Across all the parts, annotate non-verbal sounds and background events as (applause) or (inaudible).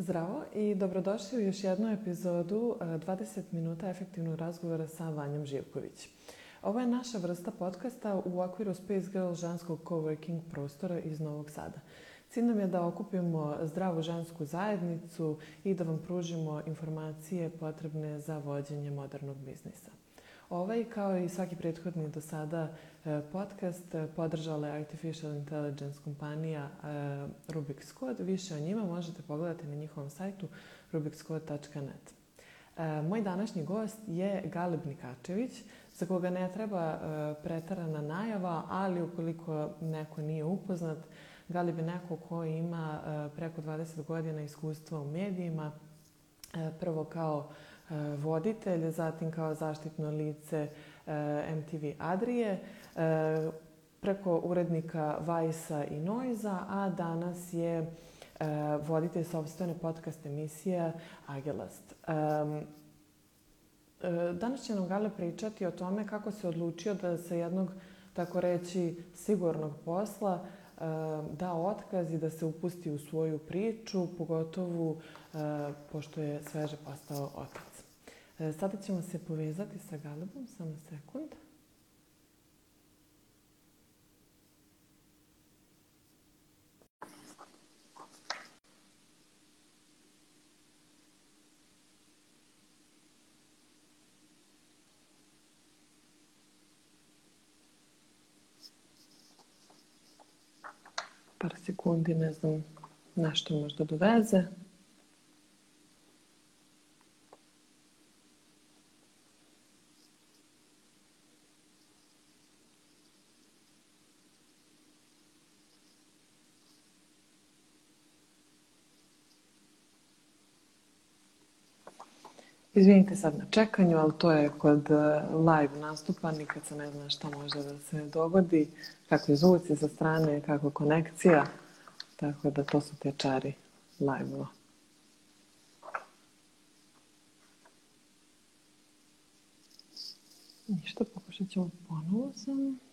Zdravo i dobrodošli u još jednu epizodu 20 minuta efektivnog razgovora sa Vanjom Živković. Ovo je naša vrsta podcasta u okviru Space Girl ženskog coworking prostora iz Novog Sada. Cilj nam je da okupimo zdravu žensku zajednicu i da vam pružimo informacije potrebne za vođenje modernog biznisa. Ovaj, kao i svaki prethodni do sada e, podcast, e, podržala je Artificial Intelligence kompanija e, Rubik's Code. Više o njima možete pogledati na njihovom sajtu rubikscode.net. Moj današnji gost je Galeb Nikačević, za koga ne treba pretarana najava, ali ukoliko neko nije upoznat, Galeb je neko ko ima preko 20 godina iskustva u medijima, prvo kao voditelj, zatim kao zaštitno lice e, MTV Adrije, e, preko urednika Vajsa i Noiza, a danas je voditelj sobstvene podcast emisije Agelast. Danas će nam Gale pričati o tome kako se odlučio da se jednog, tako reći, sigurnog posla da otkaz i da se upusti u svoju priču, pogotovo pošto je sveže postao otac. E, sada ćemo se povezati sa Galebom, samo sekund. par sekundi, ne znam, nešto možda doveze. Izvinite sad na čekanju, ali to je kod e, live nastupa, nikad se ne zna šta može da se dogodi, kakvi zvuci sa strane, kako konekcija, tako da to su te čari live-ova. Ništa, pokušat ćemo ponovo samo.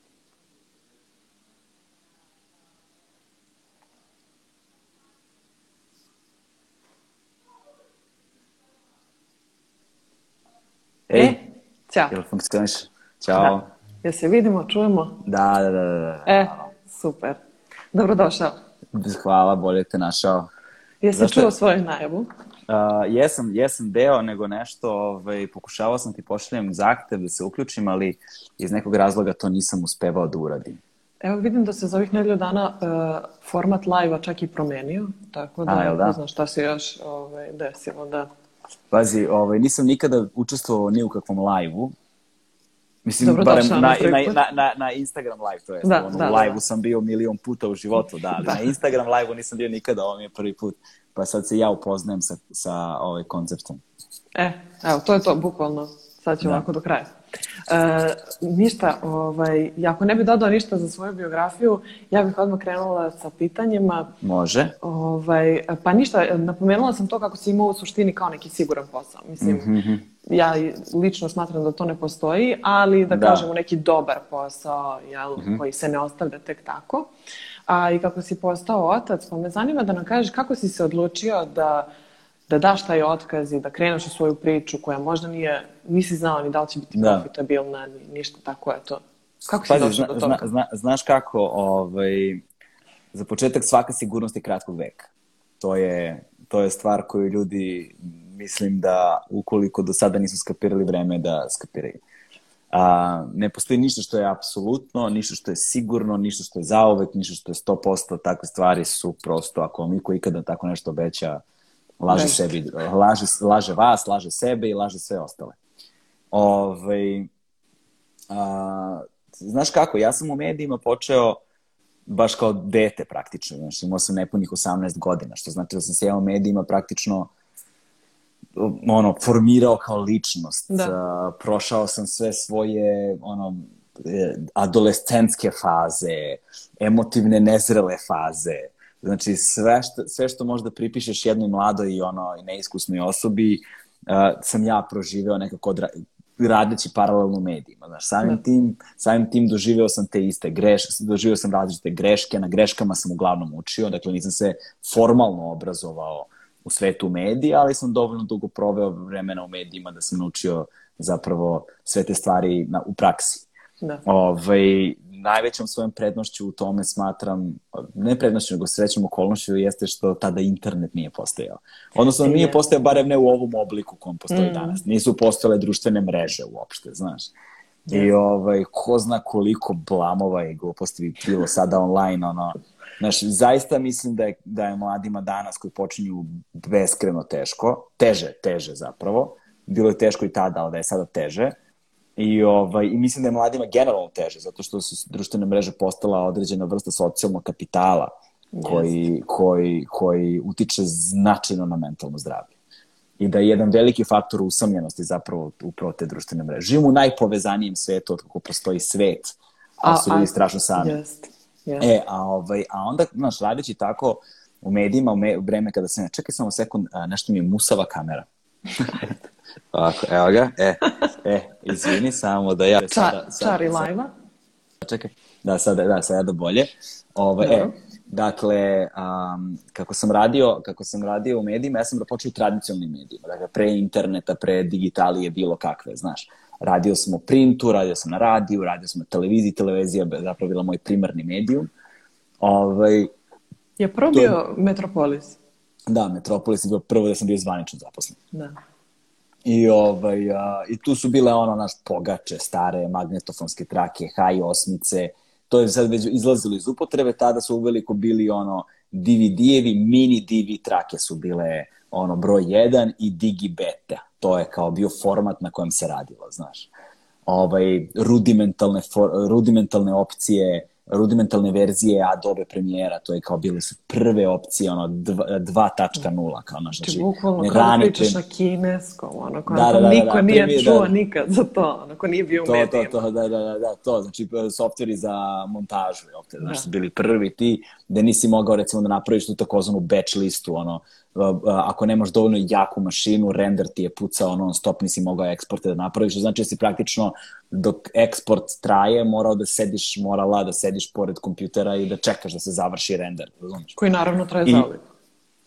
Ej, e, ćao. Jel funkcioniš? Ćao. Da. Jel se vidimo, čujemo? Da, da, da. da. E, super. Dobrodošao. Hvala, bolje te našao. Jesi Zašto... čuo svoju najavu? Uh, jesam, jesam deo nego nešto, ovaj, pokušavao sam ti pošaljem zahtev da se uključim, ali iz nekog razloga to nisam uspevao da uradim. Evo vidim da se za ovih nedelju dana uh, format live-a čak i promenio, tako da, A, da? ne znam šta se još ovaj, desilo da Pazi, ovaj, nisam nikada učestvovao ni u kakvom live-u. Mislim, Dobro, barem na, na, na, na, na Instagram live, to je. Da, ono, da, u live-u da, da. sam bio milion puta u životu, da, ali da. na Instagram live-u nisam bio nikada, ovo mi je prvi put. Pa sad se ja upoznajem sa, sa ovaj konceptom. E, evo, to je to, bukvalno. Sad ćemo da. ovako do kraja. E, ništa, ovaj, ako ne bi dodao ništa za svoju biografiju, ja bih odmah krenula sa pitanjima. Može. Ovaj, pa ništa, napomenula sam to kako si imao u suštini kao neki siguran posao. Mislim, mm -hmm. ja lično smatram da to ne postoji, ali da, da. kažemo neki dobar posao jel, mm -hmm. koji se ne ostavlja tek tako. A i kako si postao otac, pa me zanima da nam kažeš kako si se odlučio da da daš taj otkaz i da kreneš u svoju priču koja možda nije, nisi znao ni da li će biti da. profitabilna, ni ništa tako je to. Kako si došao do toga? Zna, zna, znaš kako, ovaj, za početak svaka sigurnost je kratkog veka. To je, to je stvar koju ljudi, mislim da ukoliko do sada nisu skapirali vreme da skapiraju. A, ne postoji ništa što je apsolutno, ništa što je sigurno, ništa što je zaovek, ništa što je 100%, takve stvari su prosto, ako mi ko ikada tako nešto obeća, Laže ne. sebi, laže, laže vas, laže sebe i laže sve ostale. Ove, ovaj, a, znaš kako, ja sam u medijima počeo baš kao dete praktično, znaš, imao sam nepunih 18 godina, što znači da sam se ja u medijima praktično ono, formirao kao ličnost. Da. A, prošao sam sve svoje ono, e, adolescentske faze, emotivne nezrele faze, Znači, sve što, sve što možda pripišeš jednoj mladoj i ono, neiskusnoj osobi, uh, sam ja proživeo nekako odra radeći paralelno medijima. Znaš, samim, da. tim, samim tim doživeo sam te iste greške, doživeo sam različite greške, na greškama sam uglavnom učio, dakle nisam se formalno obrazovao u svetu medija, ali sam dovoljno dugo proveo vremena u medijima da sam naučio zapravo sve te stvari na, u praksi. Da. Ovaj, najvećom svojom prednošću u tome smatram, ne prednošću, nego srećom okolnošću jeste što tada internet nije postojao. Odnosno, nije postojao barem ne u ovom obliku kom postoji mm. danas. Nisu postojale društvene mreže uopšte, znaš. I ovaj, ko zna koliko blamova i gluposti bi bilo sada online, ono, Znaš, zaista mislim da je, da je mladima danas koji počinju beskreno teško, teže, teže zapravo, bilo je teško i tada, ali da je sada teže, I, ovaj, I mislim da je mladima generalno teže, zato što su društvene mreže postala određena vrsta socijalnog kapitala koji, koji, koji utiče značajno na mentalno zdravlje. I da je jedan veliki faktor usamljenosti zapravo upravo te društvene mreže. Živimo u najpovezanijem svetu od kako postoji svet, a, su ljudi strašno sami. Jest, jest. E, a, ovaj, a onda, znaš, radeći tako u medijima, u, me, u vreme kada sam, čekaj samo sekund, a, nešto mi je musava kamera. (laughs) Ovako, evo ga. E, e, izvini samo da ja... Ča, sada, sada, čari lajva. Čekaj, da, sada, da, sada bolje. Ovo, e, dakle, um, kako sam radio, kako sam radio u medijima, ja sam počeo u tradicionalnim medijima, dakle, pre interneta, pre digitalije, bilo kakve, znaš. Radio sam u printu, radio sam na radiju, radio sam na televiziji, televizija zapravo bila moj primarni medijum. Ovaj, je prvo bio je... Metropolis? Da, Metropolis je bio prvo da sam bio zvanično zaposlen. Da. I, ovaj, a, I tu su bile ono naš pogače, stare magnetofonske trake, haj osmice, to je sad već izlazilo iz upotrebe, tada su uveliko bili ono DVD-evi, mini DV trake su bile ono broj 1 i Digi Beta. To je kao bio format na kojem se radilo, znaš. Ovaj, rudimentalne, for, rudimentalne opcije, rudimentalne verzije Adobe Premiera, to je kao bile su prve opcije, ono, 2.0, kao naš, znači, bukvalno, ne kada pričaš na kineskom, ono, kao da, da, da, niko da, nije premijer, čuo da, nikad za to, ono, ko nije bio u to, medijima. To, to, da, da, da, da, to, znači, softveri za montažu, jel te, znači, da. bili prvi ti, da nisi mogao, recimo, da napraviš tu takozvanu batch listu, ono, ako nemaš dovoljno jaku mašinu, render ti je pucao non stop, nisi mogao eksporte da napraviš, znači da si praktično dok eksport traje morao da sediš, morala da sediš pored kompjutera i da čekaš da se završi render, razumiješ? Koji naravno traje zauvijek.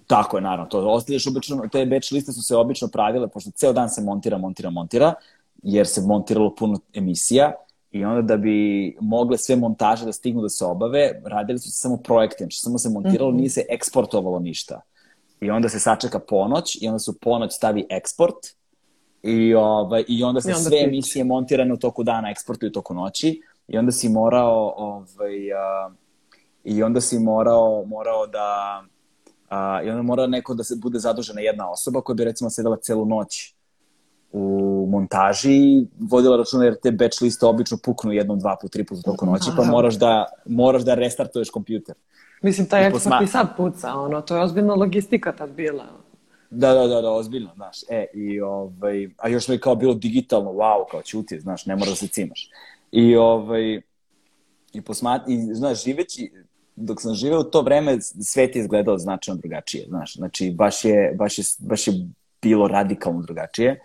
Tako je, naravno. To ostaviš obično, te batch liste su se obično pravile, pošto ceo dan se montira, montira, montira, jer se montiralo puno emisija i onda da bi mogle sve montaže da stignu da se obave, radili su se samo projekte, znači samo se montiralo, mm -hmm. nije se eksportovalo ništa. I onda se sačeka ponoć i onda su ponoć stavi eksport i, ovaj, i onda se I onda sve pić. emisije montirane u toku dana eksportuju u toku noći i onda si morao ovaj, uh, i onda si morao, morao da uh, i onda mora neko da se bude zadužena jedna osoba koja bi recimo sedela celu noć u montaži vodila računa jer te batch liste obično puknu jednom, dva put, tri puta toku noći, pa moraš da, moraš da restartuješ kompjuter. Mislim, taj eksport i sad puca, ono, to je ozbiljna logistika tad bila. Da, da, da, da, ozbiljno, znaš. E, i ovaj, a još mi kao bilo digitalno, wow, kao ćuti, znaš, ne mora da se cimaš. I ovaj, i posmat, i znaš, živeći, dok sam živeo u to vreme, svet je izgledao značajno drugačije, znaš. Znači, baš je, baš je, baš je bilo radikalno drugačije.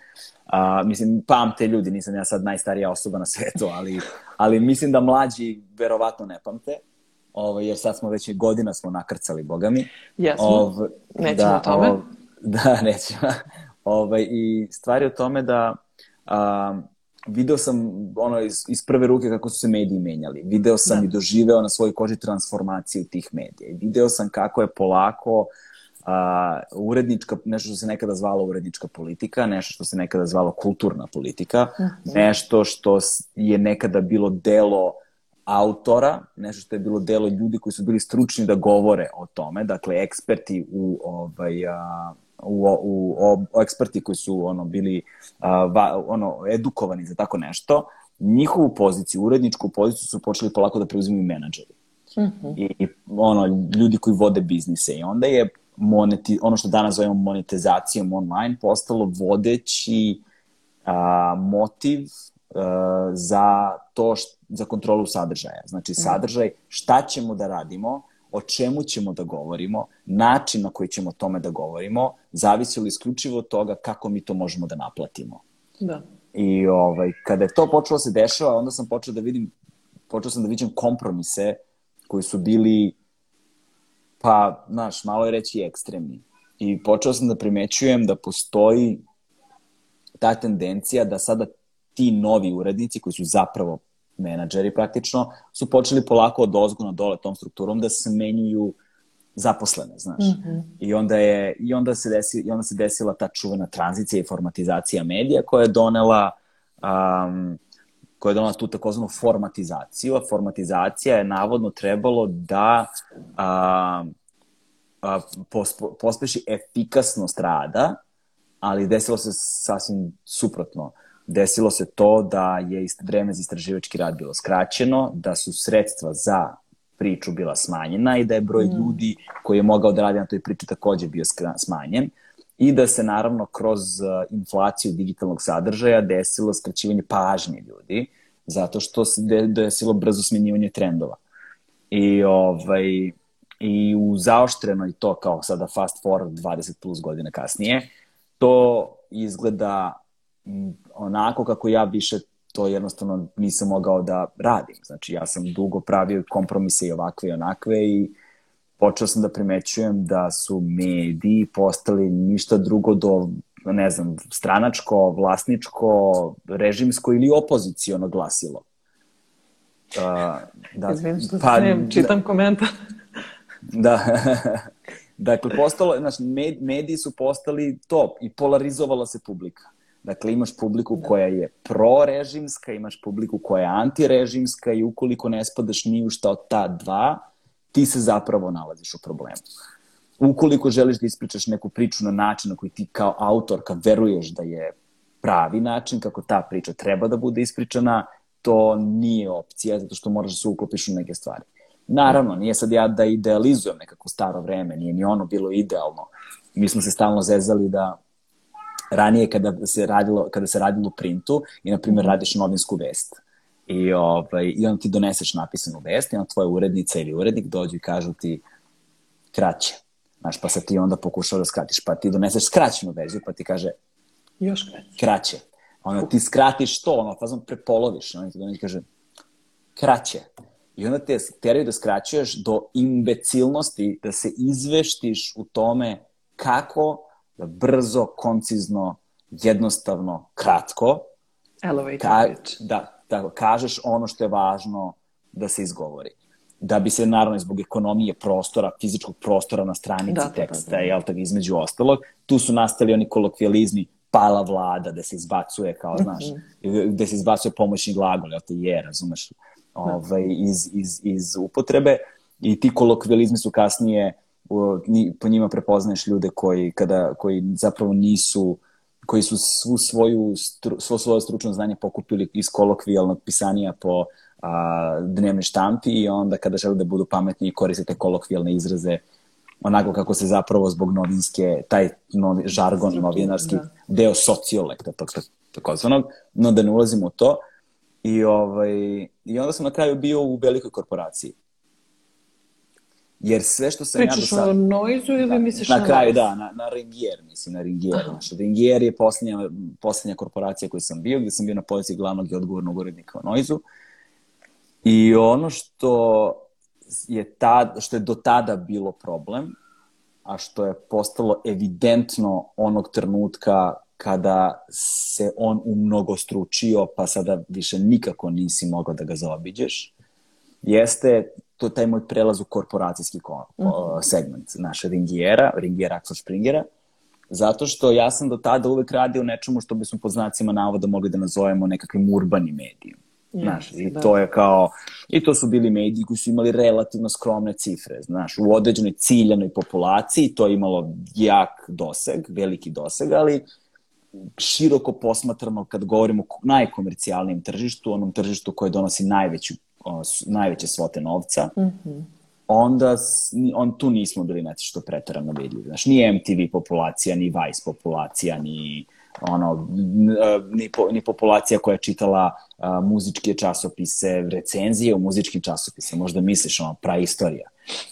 A, mislim, pamte ljudi, nisam ja sad najstarija osoba na svetu, ali, ali mislim da mlađi verovatno ne pamte. Ovo, jer sad smo već godina smo nakrcali, boga mi. Jesmo, ov, nećemo da, o tome. Ov, (laughs) da, nećemo. Ove, I stvari o tome da a, video sam ono iz, iz prve ruke kako su se mediji menjali. Video sam da. i doživeo na svojoj koži transformaciju tih medija. I video sam kako je polako a, urednička, nešto što se nekada zvalo urednička politika, nešto što se nekada zvalo kulturna politika. -huh. nešto što je nekada bilo delo autora, nešto što je bilo delo ljudi koji su bili stručni da govore o tome, dakle eksperti u ovaj a, u, u, u, u eksperti koji su ono bili a, va, ono edukovani za tako nešto, njihovu poziciju, uredničku poziciju su počeli polako da preuzimaju menadžeri. Mm -hmm. I, I ono ljudi koji vode biznise i onda je moneti, ono što danas zovemo monetizacijom online postalo vodeći a, motiv za to št, za kontrolu sadržaja. Znači mhm. sadržaj, šta ćemo da radimo, o čemu ćemo da govorimo, način na koji ćemo o tome da govorimo, zavisi li isključivo od toga kako mi to možemo da naplatimo. Da. I ovaj, kada je to počelo da se dešava, onda sam počeo da vidim, počeo sam da vidim kompromise koji su bili, pa, znaš, malo je reći ekstremni. I počeo sam da primećujem da postoji ta tendencija da sada ti novi urednici koji su zapravo menadžeri praktično, su počeli polako od ozgo na dole tom strukturom da smenjuju zaposlene, znaš. Mm -hmm. I onda je i onda se desi i onda se desila ta čuvena tranzicija i formatizacija medija koja je donela um, koja je donala tu takozvanu formatizaciju, a formatizacija je navodno trebalo da a, a, pospo, pospeši efikasnost rada, ali desilo se sasvim suprotno. Desilo se to da je vreme za istraživački rad bilo skraćeno, da su sredstva za priču bila smanjena i da je broj mm. ljudi koji je mogao da radi na toj priči takođe bio smanjen i da se naravno kroz uh, inflaciju digitalnog sadržaja desilo skraćivanje pažnje ljudi, zato što se desilo brzo smenjivanje trendova. I, ovaj, i u zaoštrenoj to kao sada fast forward 20 plus godina kasnije, to izgleda onako kako ja više to jednostavno nisam mogao da radim. Znači, ja sam dugo pravio kompromise i ovakve i onakve i počeo sam da primećujem da su mediji postali ništa drugo do, ne znam, stranačko, vlasničko, režimsko ili opozicijono glasilo. Uh, da, Izvim što pa, ne, čitam da, komentar. da, (laughs) dakle, postalo, znači, mediji su postali to i polarizovala se publika. Dakle, imaš publiku da. koja je prorežimska, imaš publiku koja je antirežimska i ukoliko ne spadaš ni u šta od ta dva, ti se zapravo nalaziš u problemu. Ukoliko želiš da ispričaš neku priču na način na koji ti kao autorka veruješ da je pravi način kako ta priča treba da bude ispričana, to nije opcija, zato što moraš da se uklopiš u neke stvari. Naravno, nije sad ja da idealizujem nekako staro vreme, nije ni ono bilo idealno. Mi smo se stalno zezali da ranije kada se radilo, kada se radilo u printu i, na primjer, radiš novinsku vest i, ovaj, i onda ti doneseš napisanu vest i onda tvoja urednica ili urednik dođu i kažu ti kraće. Znaš, pa sad ti onda pokušao da skratiš, pa ti doneseš skraćenu verziju, pa ti kaže još kraće. Kraće. Onda ti skratiš to, ono, fazom prepoloviš, onda ti donesi kaže kraće. I onda te teraju da skraćuješ do imbecilnosti, da se izveštiš u tome kako brzo, koncizno, jednostavno, kratko, Elevator ka, pitch. Da, da kažeš ono što je važno da se izgovori. Da bi se, naravno, zbog ekonomije prostora, fizičkog prostora na stranici da, da teksta, da, da. jel tako, između ostalog, tu su nastali oni kolokvijalizmi pala vlada, da se izbacuje, kao, znaš, gde se izbacuje pomoćni glagol, jel te je, razumeš, ovaj, iz, iz, iz upotrebe. I ti kolokvijalizmi su kasnije po njima prepoznaješ ljude koji, kada, koji zapravo nisu koji su svu svoju, stru, svo svoje stručno znanje pokupili iz kolokvijalnog pisanja po a, dnevnoj štampi i onda kada žele da budu pametni koriste te kolokvijalne izraze onako kako se zapravo zbog novinske, taj novi, žargon novinarski da. deo sociolekta, tog takozvanog, no da ne ulazimo u to. I, ovaj, I onda sam na kraju bio u velikoj korporaciji. Jer sve što sam Pričaš ja do sad... o Noizu ili da, misliš na... Na kraju, da, na, na Ringier, mislim, na Ringier. Znači, Ringier je poslednja, poslednja korporacija koju sam bio, gde sam bio na poziciji glavnog i odgovornog urednika o Noizu. I ono što je, tad, što je do tada bilo problem, a što je postalo evidentno onog trenutka kada se on umnogo stručio, pa sada više nikako nisi mogao da ga zaobiđeš, jeste to taj moj prelaz u korporacijski ko, mm -hmm. segment naše Ringijera, Ringijera Axel Springera, zato što ja sam do tada uvek radio nečemu što bismo pod znacima navoda mogli da nazovemo nekakvim urbanim medijom. Yes, znaš, i da. to je kao, i to su bili mediji koji su imali relativno skromne cifre, znaš, u određenoj ciljanoj populaciji to je imalo jak doseg, veliki doseg, ali široko posmatrano kad govorimo o najkomercijalnijem tržištu, onom tržištu koje donosi najveću najveće svote novca, mm -hmm. onda on, tu nismo bili nešto što pretarano vidljivi. Znaš, ni MTV populacija, ni Vice populacija, ni ono, ni, po, ni populacija koja je čitala a, muzičke časopise, recenzije u muzičkim časopise, možda misliš ono, praistorija.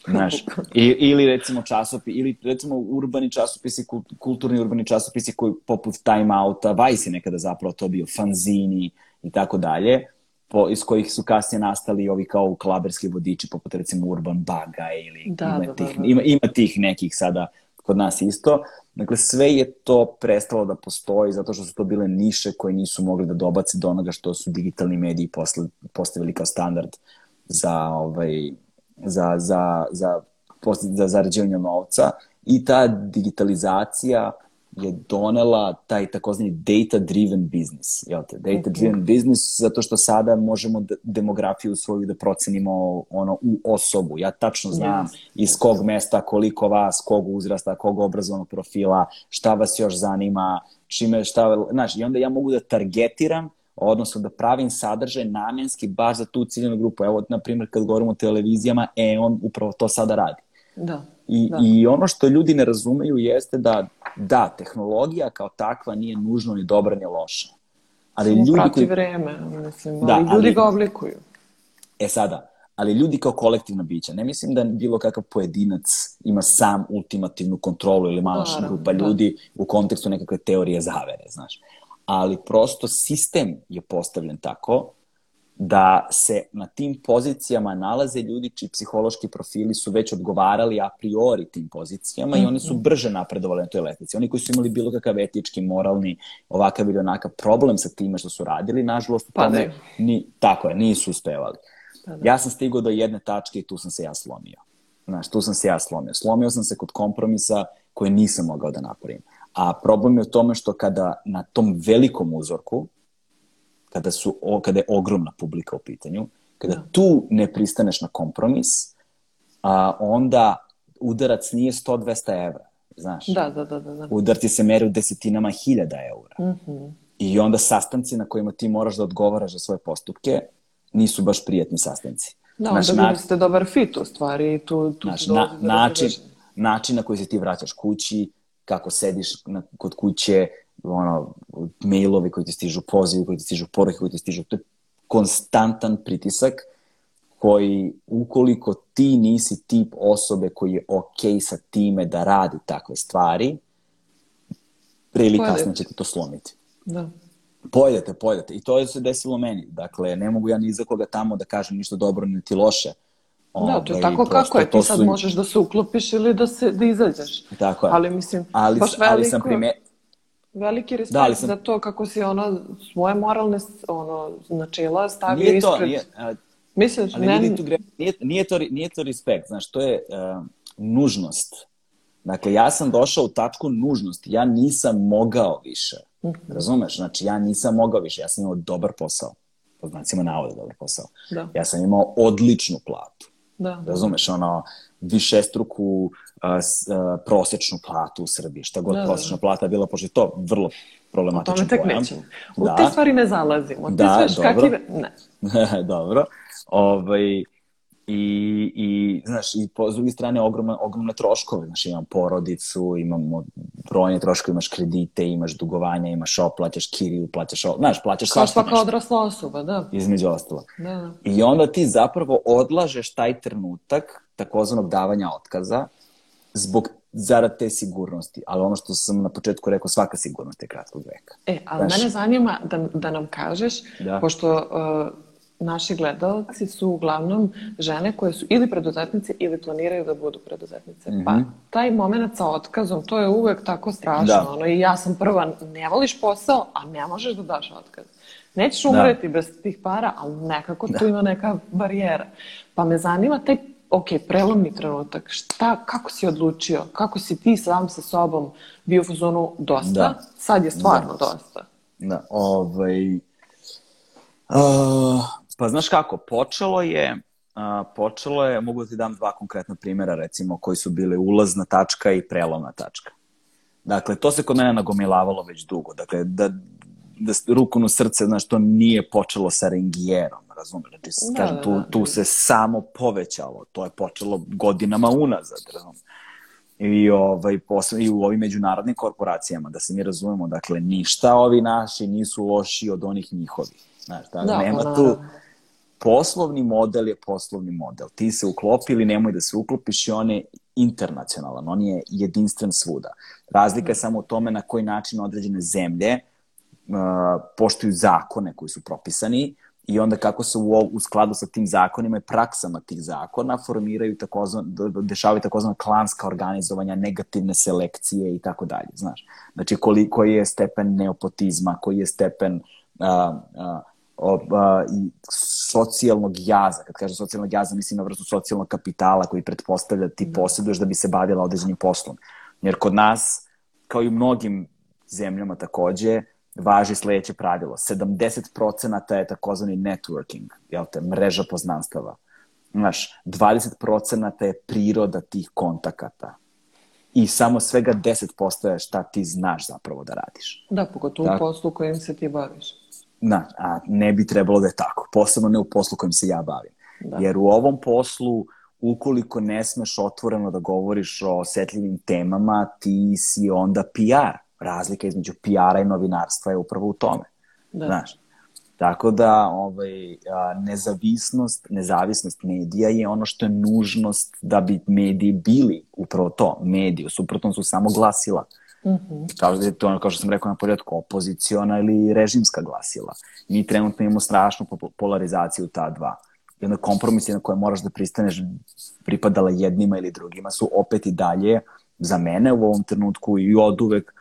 Znaš, (laughs) i, ili recimo časopi, ili recimo urbani časopisi, kulturni urbani časopisi koji poput Time Outa, Vice je nekada zapravo to bio, fanzini i tako dalje po, iz kojih su kasnije nastali ovi kao klaberski vodiči, poput recimo Urban Baga ili da, ima, da, tih, da, da. Ima, ima tih nekih sada kod nas isto. Dakle, sve je to prestalo da postoji zato što su to bile niše koje nisu mogli da dobace do onoga što su digitalni mediji posle, postavili kao standard za, ovaj, za, za, za, za zarađivanje novca i ta digitalizacija je donela taj takozvani data-driven business. Jel te? Data-driven okay. business zato što sada možemo demografiju svoju da procenimo ono, u osobu. Ja tačno znam yes. iz kog mesta, koliko vas, kog uzrasta, kog obrazovnog profila, šta vas još zanima, čime, šta, znaš, i onda ja mogu da targetiram odnosno da pravim sadržaj namenski baš za tu ciljenu grupu. Evo, na primjer, kad govorimo o televizijama, e, on upravo to sada radi. Da. I, da. I ono što ljudi ne razumeju jeste da, da, tehnologija kao takva nije nužno ni dobra ni loša. Ali Samo ljudi prati koji... vreme, mislim, da, ali ljudi ali, ga oblikuju. E sada, ali ljudi kao kolektivna bića. Ne mislim da bilo kakav pojedinac ima sam ultimativnu kontrolu ili mala grupa da. ljudi u kontekstu nekakve teorije zavere, znaš. Ali prosto sistem je postavljen tako da se na tim pozicijama nalaze ljudi čiji psihološki profili su već odgovarali a priori tim pozicijama mm -hmm. i oni su mhm. brže napredovali na toj letnici. Oni koji su imali bilo kakav etički, moralni, ovakav ili onakav problem sa time što su radili, nažalost, pa tome, ni, tako je, nisu uspevali. Pa ja sam stigao do jedne tačke i tu sam se ja slomio. Znaš, tu sam se ja slomio. Slomio sam se kod kompromisa koje nisam mogao da napravim. A problem je u tome što kada na tom velikom uzorku, kada, su, o, kada je ogromna publika u pitanju, kada da. tu ne pristaneš na kompromis, a, onda udarac nije 100-200 evra, znaš. Da, da, da, da. da. Udarci se mere u desetinama hiljada eura. Mm -hmm. I onda sastanci na kojima ti moraš da odgovaraš za svoje postupke nisu baš prijatni sastanci. Da, onda na... ste dobar fit u stvari. Tu, tu znaš, na, način, način na koji se ti vraćaš kući, kako sediš na, kod kuće, ono, mailovi koji ti stižu, pozivi koji ti stižu, poruke koji ti stižu, to je konstantan pritisak koji, ukoliko ti nisi tip osobe koji je okej okay sa time da radi takve stvari, pre ili kasnije će te to slomiti. Da. Pojedete, pojedete. I to je se desilo meni. Dakle, ne mogu ja ni za koga tamo da kažem ništa dobro niti loše. Da, to je tako kako je. Ti sad su... možeš da se uklopiš ili da, se, da izađeš. Tako je. Ali mislim, ali, baš veliko... Ali sam prime... Veliki respekt da, sam... za to kako si ono svoje moralne ono, načela stavio nije ispred... To, nije, uh, Misliš, ali ne... Tu gre... nije, nije, to, nije to respekt, znaš, to je uh, nužnost. Dakle, ja sam došao u tačku nužnosti. Ja nisam mogao više. Mhm. -huh. Razumeš? Znači, ja nisam mogao više. Ja sam imao dobar posao. Po znacima navoda dobar posao. Da. Ja sam imao odličnu platu. Da. Razumeš? Ono, višestruku a, prosečnu platu u Srbiji, šta god da, da prosečna da. plata bila, pošto je to vrlo problematičan pojam. O tome tek nećemo. U da. te stvari ne zalazimo. Da, Ti dobro. Kakive... Ne. (laughs) dobro. Ovaj, I, i, znaš, i po, s druge strane ogromne, ogromne troškove. Znaš, imam porodicu, imamo brojne troškove, imaš kredite, imaš dugovanja, imaš ovo, plaćaš kiriju, plaćaš ovo, znaš, plaćaš Kao svašta svaka odrasla osoba, da. Između ostalo. Da, da. I onda ti zapravo odlažeš taj trenutak takozvanog davanja otkaza zbog zarad te sigurnosti. Ali ono što sam na početku rekao, svaka sigurnost je kratkog veka. E, ali Znaš, mene zanima da, da nam kažeš, da. pošto uh, naši gledalci su uglavnom žene koje su ili preduzetnice ili planiraju da budu preduzetnice. Mm -hmm. Pa taj moment sa otkazom, to je uvek tako strašno. Da. Ono, I ja sam prva, ne voliš posao, a ne možeš da daš otkaz. Nećeš umreti da. bez tih para, ali nekako da. tu ima neka barijera. Pa me zanima taj ok, prelomni trenutak, šta, kako si odlučio, kako si ti sam sa sobom bio u zonu dosta, da. sad je stvarno da. dosta. Da, ovaj... Uh, pa znaš kako, počelo je, uh, počelo je, mogu da ti dam dva konkretna primjera, recimo, koji su bile ulazna tačka i prelomna tačka. Dakle, to se kod mene nagomilavalo već dugo. Dakle, da, da ruku na srce, znaš, to nije počelo sa rengijerom, razumeš? Znači, da, kažem, da, tu, da. tu se samo povećalo, to je počelo godinama unazad, razumeš? I, ovaj, posle, i u ovim međunarodnim korporacijama, da se mi razumemo, dakle, ništa ovi naši nisu loši od onih njihovih. Znaš, da, da nema pa, tu... Poslovni model je poslovni model. Ti se uklopi ili nemoj da se uklopiš i on je internacionalan, on je jedinstven svuda. Razlika je samo u tome na koji način određene zemlje uh, poštuju zakone koji su propisani i onda kako se u, u skladu sa tim zakonima i praksama tih zakona formiraju takozvan, dešavaju takozvana klanska organizovanja, negativne selekcije i tako dalje, znaš. Znači, koli, koji je stepen neopotizma, koji je stepen a, a, i socijalnog jaza, kad kažem socijalnog jaza, mislim na vrstu socijalnog kapitala koji pretpostavlja da ti posjeduješ da bi se bavila određenim poslom. Jer kod nas, kao i u mnogim zemljama takođe, važi sledeće pravilo. 70% je takozvani networking, jel te, mreža poznanstava. Znaš, 20% je priroda tih kontakata. I samo svega 10% je šta ti znaš zapravo da radiš. Da, pogotovo u poslu kojim se ti baviš. Na, a ne bi trebalo da je tako. Posebno ne u poslu kojim se ja bavim. Da. Jer u ovom poslu, ukoliko ne smeš otvoreno da govoriš o osetljivim temama, ti si onda PR razlika između PR-a i novinarstva je upravo u tome. Da. Znaš, tako da ovaj, nezavisnost, nezavisnost medija je ono što je nužnost da bi mediji bili upravo to, mediji, suprotno su samo glasila. Mm -hmm. kao, da to, kao što sam rekao na početku, opoziciona ili režimska glasila. Mi trenutno imamo strašnu polarizaciju ta dva. I onda kompromisi na koje moraš da pristaneš pripadala jednima ili drugima su opet i dalje za mene u ovom trenutku i od uvek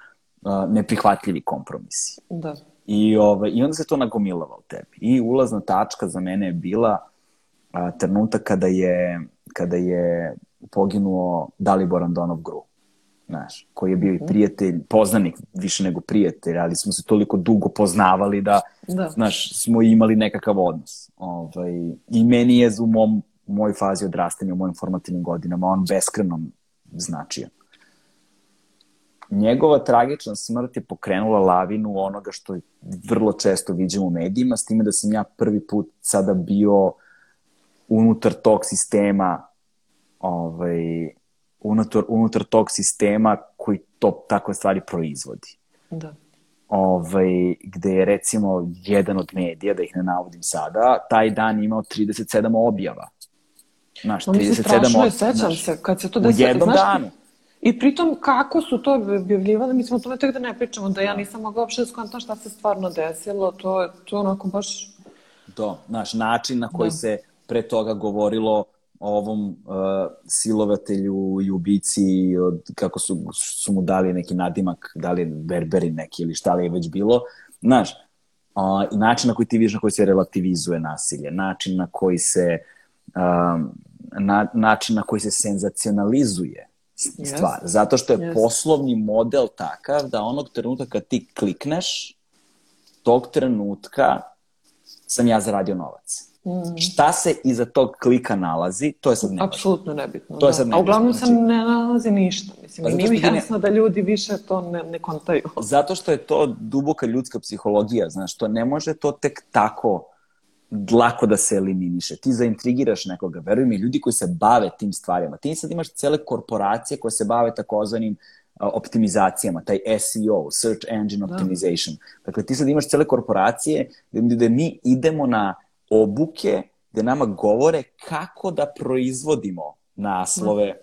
neprihvatljivi kompromisi. Da. I, ovaj, I onda se to nagomilava u tebi. I ulazna tačka za mene je bila a, trenutak kada je, kada je poginuo Dalibor Andonov Gru. Znaš, koji je bio i mhm. prijatelj, poznanik više nego prijatelj, ali smo se toliko dugo poznavali da, da. znaš, smo imali nekakav odnos. Ovaj, I meni je u mom, u mojoj fazi odrastanja, u mojim formativnim godinama, on beskreno značio njegova tragična smrt je pokrenula lavinu onoga što vrlo često viđamo u medijima, s time da sam ja prvi put sada bio unutar tog sistema ovaj, unutar, unutar tog sistema koji to takve stvari proizvodi. Da. Ovaj, gde je recimo jedan od medija, da ih ne navodim sada, taj dan imao 37 objava. Znaš, 37 strašno je, sećam se, kad se to desilo. U jednom znaš, danu. I pritom kako su to objavljivali, mi smo o tome tek da ne pričamo, da ja da. nisam mogla uopšte da skontam šta se stvarno desilo, to, to je onako baš... To, znaš, način na koji da. se pre toga govorilo o ovom uh, silovatelju i ubici, od, kako su, su mu dali neki nadimak, da li Berberi neki ili šta li je već bilo, znaš, uh, način na koji ti vidiš na koji se relativizuje nasilje, način na koji se uh, na, način na koji se senzacionalizuje stvar. Yes. Zato što je yes. poslovni model takav da onog trenutka kad ti klikneš, tog trenutka sam ja zaradio novac. Mm. Šta se iza tog klika nalazi, to je sad nebitno. Apsolutno nebitno. To je da. sad nebitno. A uglavnom znači... se ne nalazi ništa. Mislim, pa nije mi jasno ne... da ljudi više to ne, ne kontaju. Zato što je to duboka ljudska psihologija, znaš, to ne može to tek tako lako da se eliminiše. Ti zaintrigiraš nekoga, veruj mi, ljudi koji se bave tim stvarima. Ti sad imaš cele korporacije koje se bave takozvanim optimizacijama, taj SEO, Search Engine da. Optimization. Da. Dakle, ti sad imaš cele korporacije gde, gde mi idemo na obuke gde nama govore kako da proizvodimo naslove,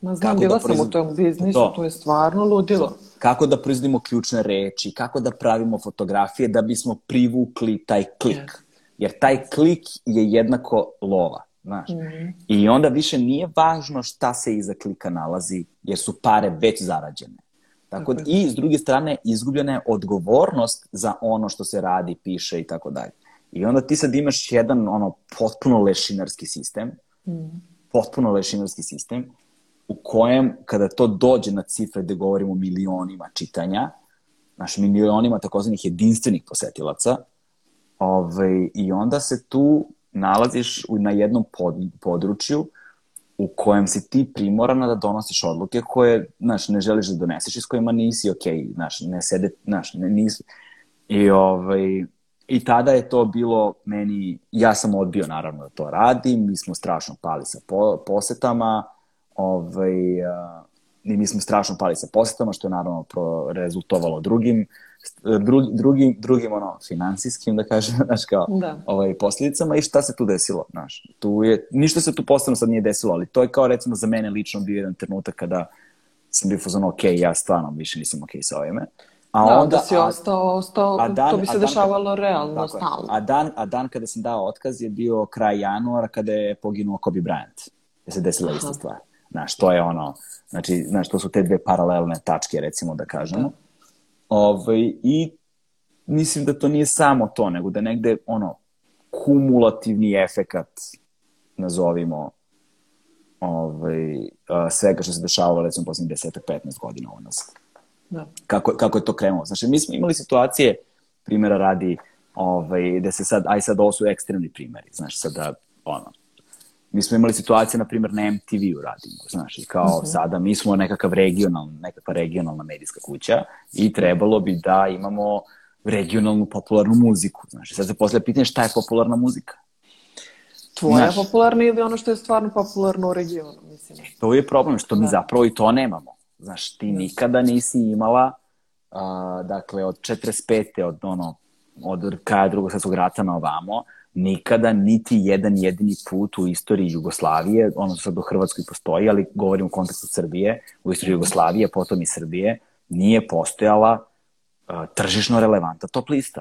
Ma znam, bila da proizvod... sam u tom biznisu, to. to je stvarno ludilo. Kako da proizvodimo ključne reči, kako da pravimo fotografije da bismo privukli taj klik. Yes jer taj klik je jednako lova. Znaš. Mm -hmm. I onda više nije važno šta se iza klika nalazi, jer su pare već zarađene. Tako da, i s druge strane izgubljena je odgovornost za ono što se radi, piše i tako dalje. I onda ti sad imaš jedan ono potpuno lešinarski sistem, mm. potpuno lešinarski sistem, u kojem kada to dođe na cifre gde govorimo o milionima čitanja, naš milionima takozvanih jedinstvenih posetilaca, Ovaj, I onda se tu nalaziš na jednom pod, području u kojem si ti primorana da donosiš odluke koje, znaš, ne želiš da doneseš i s kojima nisi okej, okay, znaš, ne sede, znaš, ne, nisi. I, ovaj, I tada je to bilo meni, ja sam odbio naravno da to radim, mi smo strašno pali sa po, posetama, ovaj, uh, i mi smo strašno pali sa posetama, što je naravno pro, rezultovalo drugim drugi, drugim, drugim ono, finansijskim, da kažem, (laughs) znaš, kao, da. ovaj, posljedicama i šta se tu desilo, znaš. Tu je, ništa se tu posebno sad nije desilo, ali to je kao, recimo, za mene lično bio jedan trenutak kada sam bio fuzon, ok, ja stvarno više nisam ok sa ovime. A da, onda, da si ostao, ostao a dan- to bi se dan- dešavalo realno, Tako je. stalno. A dan, a dan kada sam dao otkaz je bio kraj januara kada je poginuo Kobe Bryant. Je se desila Aha. ista stvar. Znaš, to je ono, znači, znaš, to su te dve paralelne tačke, recimo da kažemo. Ovaj, I mislim da to nije samo to, nego da negde, ono, kumulativni efekat, nazovimo, ovaj, a, svega što se dešavalo, recimo, poslednjih 10-15 godina u nas Da. kako, kako je to krenulo. Znači, mi smo imali situacije, primjera radi, ovaj, da se sad, aj sad ovo su ekstremni primjeri, znaš, sada, ono, mi smo imali situacije, na primjer, na MTV-u radimo, znaš, i kao sada mi smo nekakav regional, nekakva regionalna medijska kuća i trebalo bi da imamo regionalnu popularnu muziku, znaš, sad se poslije pitanje šta je popularna muzika. Tvoja Znaš. popularna ili ono što je stvarno popularno u regionu, mislim. To je problem, što mi Da. zapravo i to nemamo. Znaš, ti nikada nisi imala, a, dakle, od 45. od ono, od kraja drugog svjetskog rata na ovamo, nikada niti jedan jedini put u istoriji Jugoslavije, ono sad u Hrvatskoj postoji, ali govorim u kontekstu Srbije, u istoriji Jugoslavije, potom i Srbije, nije postojala a, tržišno relevanta top lista.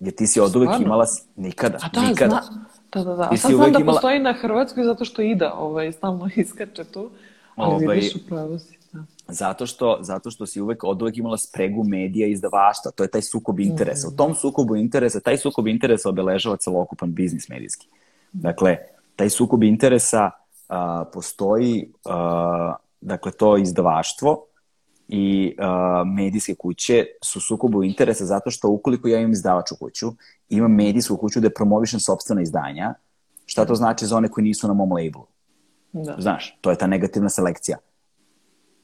Jer ti si od uvek Stvarno? imala, nikada, A da, nikada. zna, da, da, da. A sad znam da imala- postoji na Hrvatskoj zato što Ida ovaj, stalno iskače tu, Ovaj, vidiš u pravu si. Da. Zato što, zato što si uvek, od uvek imala spregu medija i izdavašta. To je taj sukob interesa. U tom sukobu interesa, taj sukob interesa obeležava celokupan biznis medijski. Dakle, taj sukob interesa a, postoji, a, dakle, to izdavaštvo i a, medijske kuće su sukobu interesa zato što ukoliko ja imam izdavaču kuću, imam medijsku kuću gde promovišem sobstvena izdanja, šta to znači za one koji nisu na mom labelu? Da. Znaš, to je ta negativna selekcija.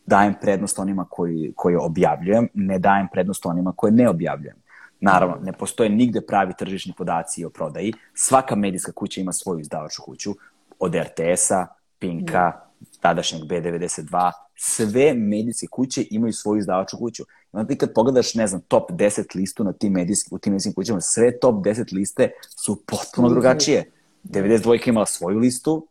Dajem prednost onima koji, koje objavljujem, ne dajem prednost onima koje ne objavljujem. Naravno, ne postoje nigde pravi tržišni podaci o prodaji. Svaka medijska kuća ima svoju izdavaču kuću, od RTS-a, Pinka, tadašnjeg B92, sve medijske kuće imaju svoju izdavaču kuću. I onda ti kad pogledaš, ne znam, top 10 listu na tim medijskim, u tim medijskim kućama, sve top 10 liste su potpuno drugačije. 92 je imala svoju listu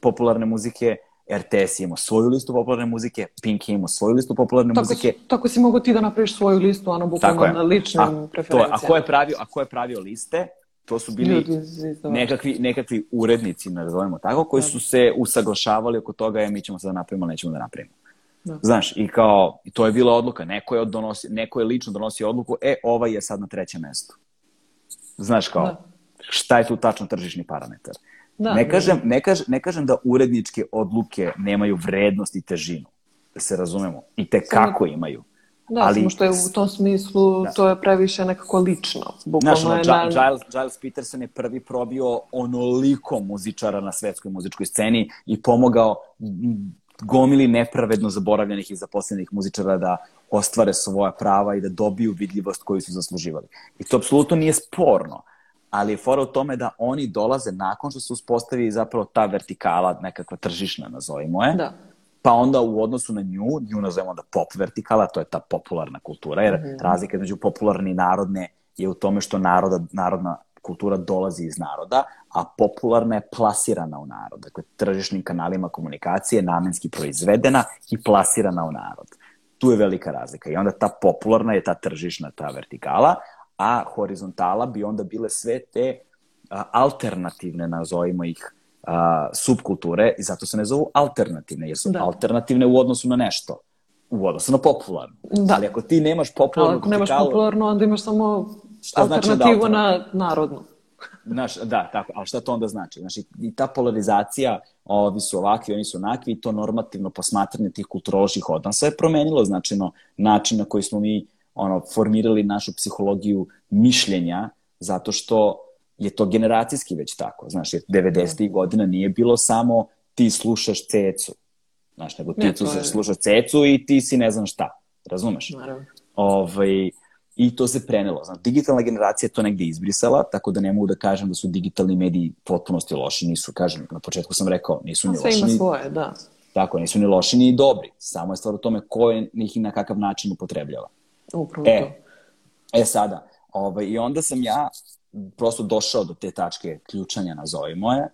popularne muzike, RTS je imao svoju listu popularne muzike, Pink je imao svoju listu popularne Tako, muzike. tako si mogu ti da napraviš svoju listu, ono, bukvalno je. na ličnim a, to, je, preferencijama. a ko je pravio, a ko je pravio liste? To su bili Ljudi nekakvi, nekakvi urednici, nazovemo tako, koji su se usaglašavali oko toga, e, mi ćemo sad da napravimo, nećemo da napravimo. Da. Znaš, i kao, i to je bila odluka. Neko je, donosi, neko je lično donosio odluku, e, ovaj je sad na trećem mestu. Znaš, kao, Da. šta je tu tačno tržišni parametar? Da, ne, da. kažem, ne, kažem, ne kažem da uredničke odluke nemaju vrednost i težinu, da se razumemo. I te kako imaju. Da, ali- samo što je u tom smislu, Da. to je previše nekako lično. Znaš, ono, je Gi- na... Giles, Giles Peterson je prvi probio onoliko muzičara na svetskoj muzičkoj sceni i pomogao gomili nepravedno zaboravljenih i zaposlenih muzičara da ostvare svoja prava i da dobiju vidljivost koju su zasluživali. I to apsolutno nije sporno, ali je fora u tome da oni dolaze nakon što se uspostavi zapravo ta vertikala, nekakva tržišna, nazovimo je, Da. pa onda u odnosu na nju, nju nazovemo da pop vertikala, to je ta popularna kultura, jer Mhm. razlika između popularne i narodne je u tome što naroda, narodna kultura dolazi iz naroda, a popularna je plasirana u narod. Dakle, tržišnim kanalima komunikacije, namenski proizvedena i plasirana u narod. Tu je velika razlika. I onda ta popularna je ta tržišna, ta vertikala, a horizontala bi onda bile sve te alternativne, nazovimo ih, a, subkulture i zato se ne zovu alternativne, jer su Da. alternativne u odnosu na nešto, u odnosu na popularno. Da. Ali ako ti nemaš Ali popularnu ako nemaš vertikalu- popularno, onda imaš samo Šta znači onda alternativu na narodnu. (laughs) Znaš, da, tako, ali šta to onda znači? Znači, i ta polarizacija, ovi su ovakvi, oni su onakvi, i to normativno posmatranje tih kulturoloških odnosa je promenilo značajno način na koji smo mi ono, formirali našu psihologiju mišljenja, zato što je to generacijski već tako. Znaš, jer 90. godina nije bilo samo ti slušaš cecu. Znaš, nego ti Ne, je- slušaš cecu i ti si ne znam šta. Razumeš? Naravno. Ovaj, I to se prenelo. Znači, digitalna generacija je to negde izbrisala, tako da ne mogu da kažem da su digitalni mediji potpunosti loši. Nisu, kažem, na početku sam rekao, nisu ni Sve loši, ima ni, svoje, da. tako, nisu ni loši ni dobri. Samo je stvar u tome ko je ih na kakav način upotrebljava. Upravo to. E, e sada, ovaj, i onda sam ja prosto došao do te tačke ključanja, nazovimo je,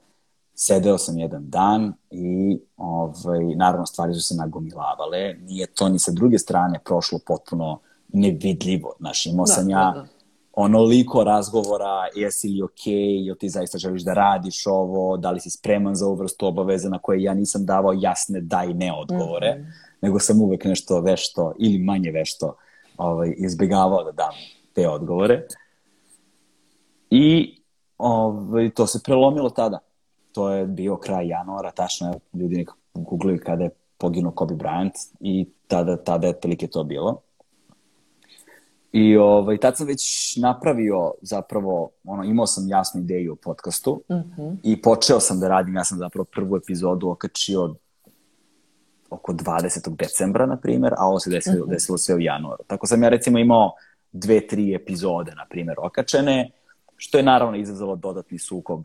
sedeo sam jedan dan i ovaj, naravno stvari su se nagomilavale, nije to ni sa druge strane prošlo potpuno nevidljivo. Znaš, imao Da, sam ja da, da. onoliko razgovora, jesi li okej, jel ti zaista želiš da radiš ovo, da li si spreman za ovu vrstu obaveza na koje ja nisam davao jasne da i ne odgovore, Mhm. nego sam uvek nešto vešto ili manje vešto ovaj, izbjegavao da dam te odgovore. I ovaj, to se prelomilo tada. To je bio kraj januara, tačno je, ljudi nekako googlili kada je poginuo Kobe Bryant i tada, tada je otprilike to bilo. I ovaj, tad sam već napravio zapravo, ono, imao sam jasnu ideju o podcastu Mhm. i počeo sam da radim, ja sam zapravo prvu epizodu okačio oko 20. decembra, na primjer, a ovo se desilo, desilo sve u januaru. Tako sam ja recimo imao dve, tri epizode, na primjer, okačene, što je naravno izazvalo dodatni sukob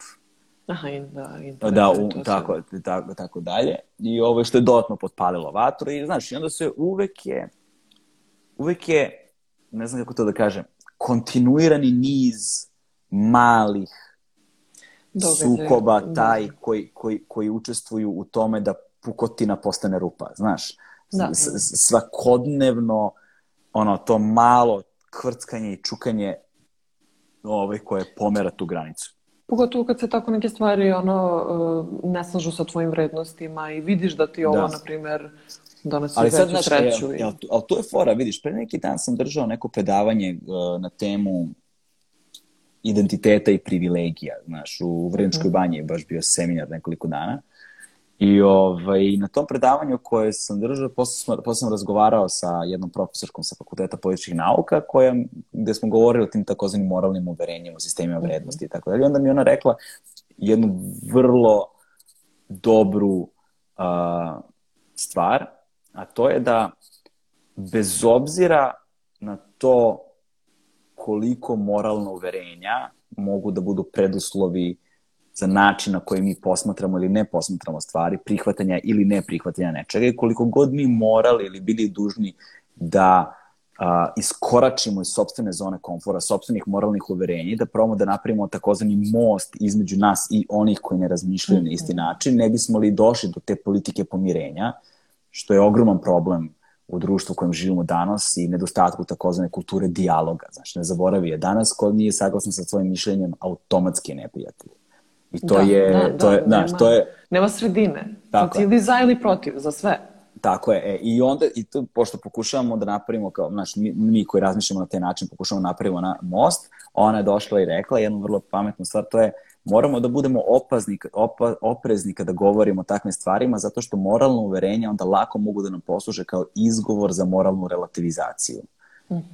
Aha, in, da, da, internet, u, tako, tako, tako dalje. I ovo što je dodatno potpalilo vatru i znaš, i onda se uvek je, uvek je, ne znam kako to da kažem, kontinuirani niz malih Događaja, sukoba da. taj koji, koji, koji učestvuju u tome da pukotina postane rupa, znaš. Da. Svakodnevno ono, to malo kvrckanje i čukanje ovaj, koje pomera tu granicu. Pogotovo kad se tako neke stvari ono, uh, ne slažu sa tvojim vrednostima i vidiš da ti ovo, Da. na primjer, donosi Ali sad, znaš, sreću. e, i- ali, ali tu je fora, vidiš, pre neki dan sam držao neko predavanje uh, na temu identiteta i privilegija, znaš, u Vrničkoj banji je baš bio seminar nekoliko dana. I ovaj, na tom predavanju koje sam držao, posle, posle sam razgovarao sa jednom profesorkom sa Fakulteta političkih nauka, koja, gde smo govorili o tim takozvanim moralnim uverenjima, o sistemima vrednosti i tako dalje. I onda mi ona rekla jednu vrlo dobru a, stvar, a to je da bez obzira na to koliko moralna uverenja mogu da budu preduslovi za način na koji mi posmatramo ili ne posmatramo stvari, prihvatanja ili ne prihvatanja nečega i koliko god mi morali ili bili dužni da a, iskoračimo iz sobstvene zone komfora, sobstvenih moralnih uverenja, i da probamo da napravimo takozvani most između nas i onih koji ne razmišljaju na isti način, ne bismo li došli do te politike pomirenja, što je ogroman problem u društvu u kojem živimo danas i nedostatku takozvane kulture dijaloga. Znači, ne zaboravi je, danas ko nije saglasan sa svojim mišljenjem, automatski je neprijatelj. I to Da, je, da, to da, je, znaš, to je, Nema sredine. Tako Znači, je. ili za ili protiv, za sve. Tako je, e, i onda, i tu, pošto pokušavamo da napravimo, kao, znaš, mi, mi koji razmišljamo na taj način, pokušavamo da napravimo na most, ona je došla i rekla jednu vrlo pametnu stvar, to je, moramo da budemo opazni, opa, oprezni kada govorimo o takvim stvarima, zato što moralno uverenje onda lako mogu da nam posluže kao izgovor za moralnu relativizaciju.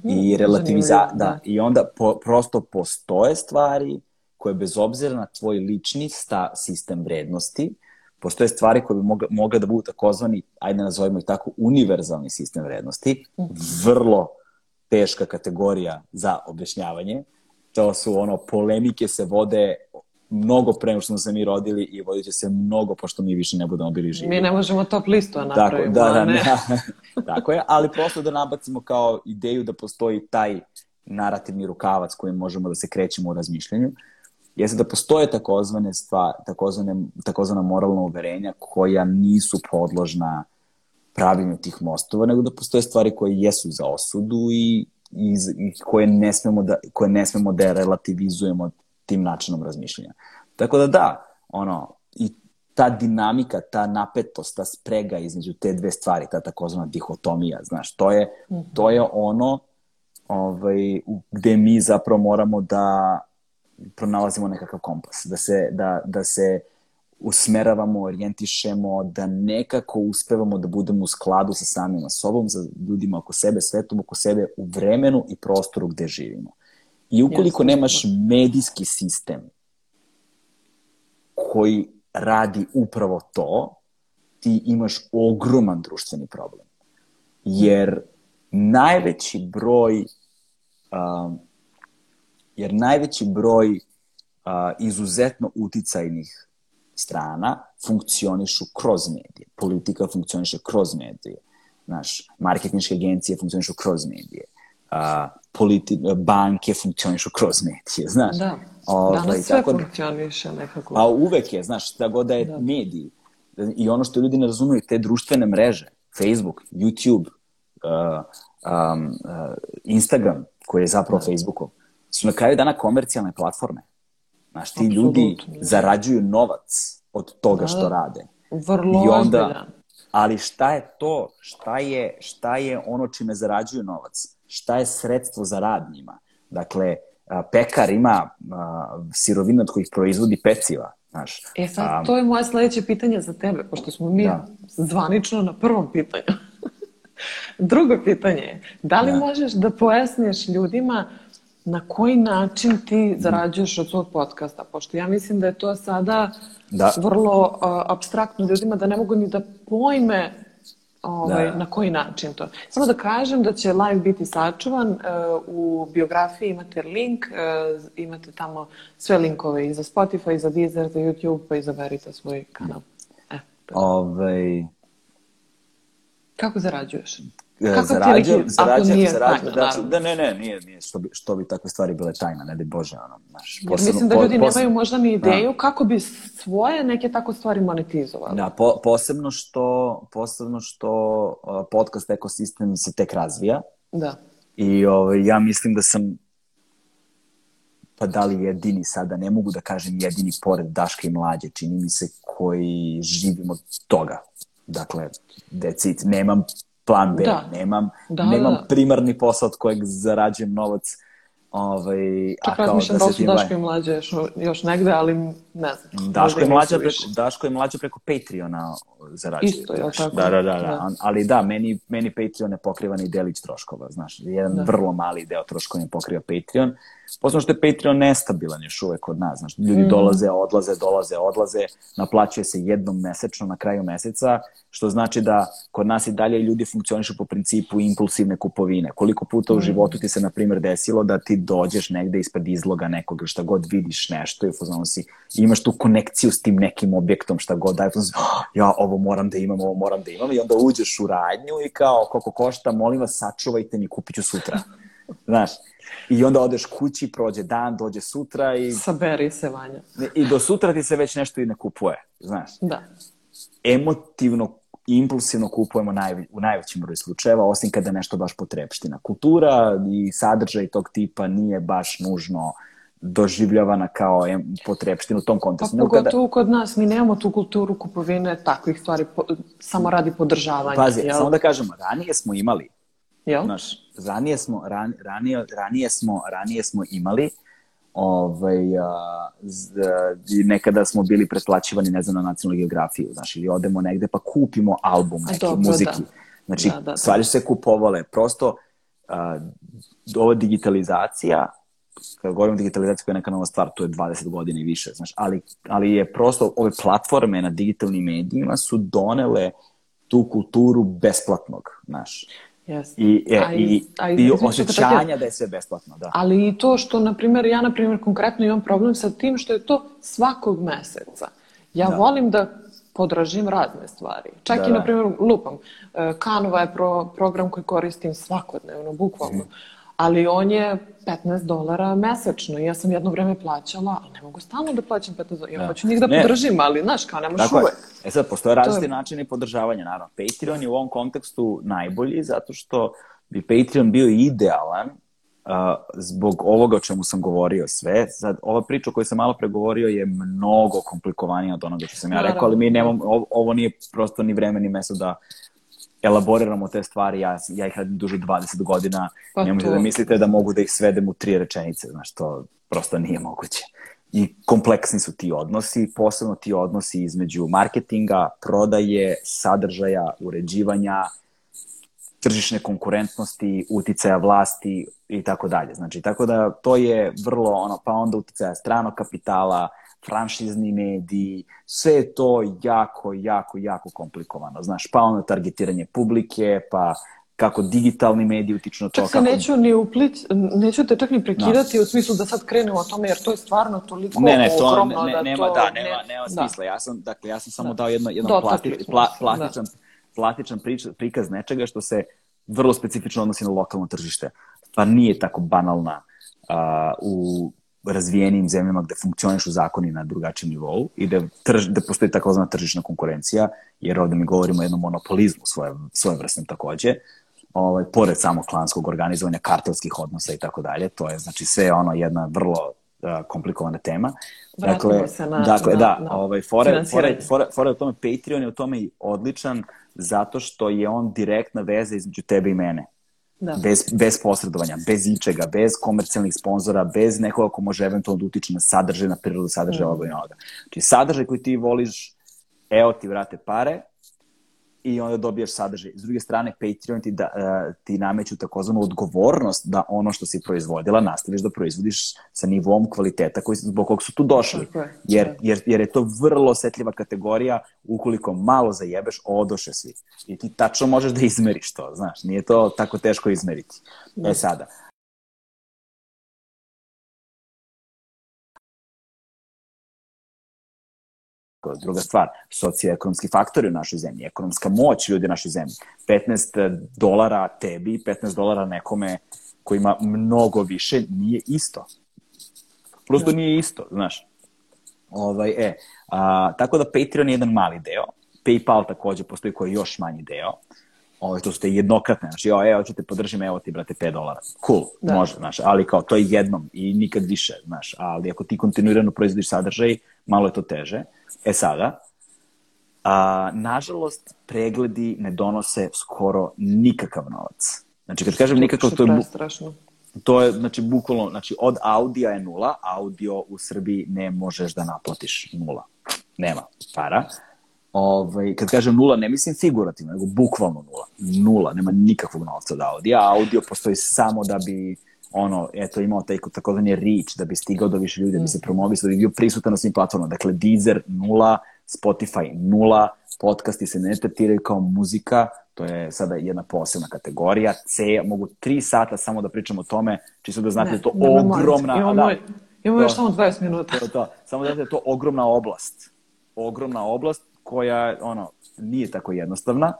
I relativiza, da, da. i onda po, prosto postoje stvari koje bez obzira na tvoj lični sta, sistem vrednosti, postoje stvari koje bi mogle, mogle da budu takozvani, ajde nazovimo ih tako, univerzalni sistem vrednosti, vrlo teška kategorija za objašnjavanje. To su ono, polemike se vode mnogo pre nego što smo se mi rodili i vodit će se mnogo pošto mi više ne budemo bili živi. Mi ne možemo top listu da Tako, da, da, ne. da, (laughs) tako je, ali prosto da nabacimo kao ideju da postoji taj narativni rukavac kojim možemo da se krećemo u razmišljanju, jeste da postoje takozvane stvari, takozvane, takozvana moralna uverenja koja nisu podložna pravljenju tih mostova, nego da postoje stvari koje jesu za osudu i, i, i koje, ne smemo da, koje ne smemo da relativizujemo tim načinom razmišljanja. Tako da da, ono, i ta dinamika, ta napetost, ta sprega između te dve stvari, ta takozvana dihotomija, znaš, to je, to je ono ovaj, gde mi zapravo moramo da pronalazimo nekakav kompas, da se, da, da se usmeravamo, orijentišemo, da nekako uspevamo da budemo u skladu sa samima sobom, sa ljudima oko sebe, svetom oko sebe, u vremenu i prostoru gde živimo. I ukoliko Jasno. nemaš medijski sistem koji radi upravo to, ti imaš ogroman društveni problem. Jer najveći broj um, jer najveći broj uh, izuzetno uticajnih strana funkcionišu kroz medije. Politika funkcioniše kroz medije. Znaš, marketinške agencije funkcionišu kroz medije. Uh, politi banke funkcionišu kroz medije, (laughs) znaš. Da. Ovaj, Danas sve tako da- funkcioniše nekako. a uvek je, znaš, šta god da je Da. mediji. I ono što ljudi ne razumeju, te društvene mreže, Facebook, YouTube, uh, um, uh, Instagram, koji je zapravo Facebookov, su na kraju dana komercijalne platforme. Znaš, ti ljudi Apsolutno. zarađuju novac od toga što rade. Vrlo I onda, ozbiljan. ali šta je to, šta je, šta je ono čime zarađuju novac? Šta je sredstvo za rad njima? Dakle, pekar ima a, sirovinu od kojih proizvodi peciva, znaš. E sad, A, to je moje sledeće pitanje za tebe, pošto smo mi Da. zvanično na prvom pitanju. (laughs) Drugo pitanje je, da li Da. možeš da pojasniš ljudima na koji način ti zarađuješ od svog podcasta? Pošto ja mislim da je to sada Da. vrlo uh, abstraktno ljudima da ne mogu ni da pojme ovaj, Da. na koji način to. Samo da kažem da će live biti sačuvan, uh, u biografiji imate link, uh, imate tamo sve linkove i za Spotify, i za Deezer, za YouTube, pa izaberite svoj kanal. E, to je. ovaj, Kako zarađuješ? E, nije zarađujem, tajna, znači, da ne, ne, nije, nije, što bi, što bi takve stvari bile tajna, ne daj Bože, ono, znaš. Posebno- mislim da po- ljudi posebno- nemaju možda ni ideju kako bi svoje neke tako stvari monetizovali. Da, po, posebno što, posebno što uh, podcast ekosistem se tek razvija Da. i ovaj, ja mislim da sam pa da li jedini sada, ne mogu da kažem jedini pored Daška i Mlađe, čini mi se koji živimo od toga. Dakle, that's it. Nemam plan B, Da. nemam, Da, nemam da. primarni posao od kojeg zarađujem novac Ovaj, Čak razmišljam da li su Daško i mlađe još, još negde, ali ne znam. Daško je mlađa preko. Daško je mlađa preko Patreona zarađuje. Isto, znaš. tako? Da, da, da, da. Da. Ali da, meni, meni Patreon ne pokriva ni delić troškova, znaš. Jedan Da. vrlo mali deo troškova ne pokriva Patreon. Posledno što je Patreon nestabilan još uvek kod nas, znaš. Ljudi Mhm. dolaze, odlaze, dolaze, odlaze, naplaćuje se jednom mesečno na kraju meseca, što znači da kod nas i dalje ljudi funkcionišu po principu impulsivne kupovine. Koliko puta Mhm. u životu ti se, na primjer, desilo da ti dođeš negde ispred izloga nekog ili šta god vidiš nešto i u fazonu si, imaš tu konekciju s tim nekim objektom, šta god, daj, si, "Oh, ja ovo moram da imam, ovo moram da imam i onda uđeš u radnju i kao, koliko košta, molim vas, sačuvajte mi, kupit ću sutra. Znaš, i onda odeš kući, prođe dan, dođe sutra i, Saberi se, Vanja. i do sutra ti se već nešto i ne kupuje, znaš Da. emotivno impulsivno kupujemo naj, u najvećem broju slučajeva, osim kada je nešto baš potrebština. Kultura i sadržaj tog tipa nije baš nužno doživljavana kao em, potrebštinu u tom Pa kontekstu. Kada- pogotovo kod nas, mi nemamo tu kulturu kupovine takvih stvari, po, samo radi podržavanja. Pazi, jel? samo da kažemo, ranije smo imali, Jel? znaš, ranije smo, ran, ranije, ranije smo, ranije smo imali ovaj, a, z, a, nekada smo bili pretplaćivani, ne znam, na nacionalnu geografiju, znaš, ili odemo negde pa kupimo album A neki, dobro, muziki. da. Znači, Da, da, da. stvari se kupovale. Prosto, a, ova digitalizacija, kad govorim o digitalizaciji koja je neka nova stvar, to je 20 godina i više, znaš, ali, ali je prosto ove platforme na digitalnim medijima su donele tu kulturu besplatnog, znaš. Yes. I, e, A i- i, a i, što te osjećanja da je sve besplatno, da. Ali i to što, na primjer, ja, na primjer, konkretno imam problem sa tim što je to svakog meseca. Ja Da. volim da podražim razne stvari. Čak Da, i, da. na primjer, lupam. e, Canva je pro, program koji koristim svakodnevno, bukvalno. Mhm. Ali on je 15 dolara mesečno. I Ja sam jedno vreme plaćala, ali ne mogu stalno da plaćam 15 dolara. Ja Da. hoću njih da Ne. podržim, ali, znaš, kao ne možeš uvek. E sad, postoje različiti je- načini podržavanja, naravno. Patreon je u ovom kontekstu najbolji, zato što bi Patreon bio idealan uh, zbog ovoga o čemu sam govorio sve. Sad, ova priča o kojoj sam malo pregovorio je mnogo komplikovanija od onoga što sam ja Naravno. rekao, ali mi nemam, ovo, ovo nije prosto ni vreme ni mesto da elaboriramo te stvari, ja, ja ih radim duže od 20 godina, Pa nemojte da mislite da mogu da ih svedem u tri rečenice, znaš, to prosto nije moguće. I kompleksni su ti odnosi, posebno ti odnosi između marketinga, prodaje, sadržaja, uređivanja, tržišne konkurentnosti, uticaja vlasti i tako dalje. Znači, tako da to je vrlo, ono, pa onda uticaja stranog kapitala, franšizni mediji, sve je to jako, jako, jako komplikovano. Znaš, pa onda targetiranje publike, pa kako digitalni mediji utiču na to. Čak se kako... neću ni uplić, neću te čak ni prekidati u smislu da sad krenemo o tome, jer to je stvarno toliko Ne, ne, to ogromno ne, ne, da nema, to... da, nema, nema smisla. Ja sam, dakle, ja sam samo dao jedno, jedno Dotakli plati, pla, se, plastičan, plastičan prič, prikaz nečega što se vrlo specifično odnosi na lokalno tržište. Pa nije tako banalna uh, u razvijenim zemljama gde funkcionišu zakoni na drugačijem nivou i da, trž, da postoji takozvana tržišna konkurencija, jer ovde mi govorimo o jednom monopolizmu svoje, svoje vrstnom takođe. ovaj, pored samog klanskog organizovanja, kartelskih odnosa i tako dalje. To je, znači, sve ono jedna vrlo uh, komplikovana tema. Vratimo dakle, se na- dakle, na- da, na ovaj, fore, fore, fore, fore u tome, Patreon je u tome i odličan zato što je on direktna veza između tebe i mene. Da. Bez, bez posredovanja, bez ičega, bez komercijalnih sponzora, bez nekoga ko može eventualno da utiče na sadržaj, na prirodu sadržaja Mm. ovoga i onoga. Znači, sadržaj koji ti voliš, evo ti vrate pare i onda dobijaš sadržaj. S druge strane, Patreon ti, da, eh, ti nameću takozvanu odgovornost da ono što si proizvodila nastaviš da proizvodiš sa nivom kvaliteta koji, zbog kog su tu došli. Jer, Da. jer, jer je to vrlo osetljiva kategorija, ukoliko malo zajebeš, odoše svi. I ti tačno možeš da izmeriš to, znaš, nije to tako teško izmeriti. E sada, Druga stvar, socioekonomski faktori u našoj zemlji, ekonomska moć ljudi u našoj zemlji. 15 dolara tebi, 15 dolara nekome ko ima mnogo više, nije isto. Prosto nije isto, znaš. Ovaj, e, a, tako da Patreon je jedan mali deo. PayPal takođe postoji koji je još manji deo. Ovaj, to su te jednokratne, znači, jo, evo, ću te podržim, evo ti, brate, 5 dolara. Cool, Da. može, znaš, ali kao, to je jednom i nikad više, znaš, ali ako ti kontinuirano proizvodiš sadržaj, malo je to teže. E sada, a, nažalost, pregledi ne donose skoro nikakav novac. Znači, kad kažem nikakav, to je, bu- prestrašno. to je, znači, bukvalno, znači, od Audija je nula, audio u Srbiji ne možeš da naplatiš nula. Nema para. Ovaj, kad kažem nula, ne mislim figurativno, nego bukvalno nula. Nula, nema nikakvog novca od Audija. Audio postoji samo da bi ono, eto, imao taj takozvani reach, da bi stigao do više ljudi, da bi se promovisao, da bi bio prisutan na svim platformama. Dakle, Deezer nula, Spotify nula, podcasti se ne tretiraju kao muzika, to je sada jedna posebna kategorija. C, mogu tri sata samo da pričam o tome, čisto da znate da je to ne, ne, ogromna... Imamo, da, imamo još To- samo 20 minuta. to to. Samo da znate da je to ogromna oblast. Ogromna oblast koja, ono, nije tako jednostavna.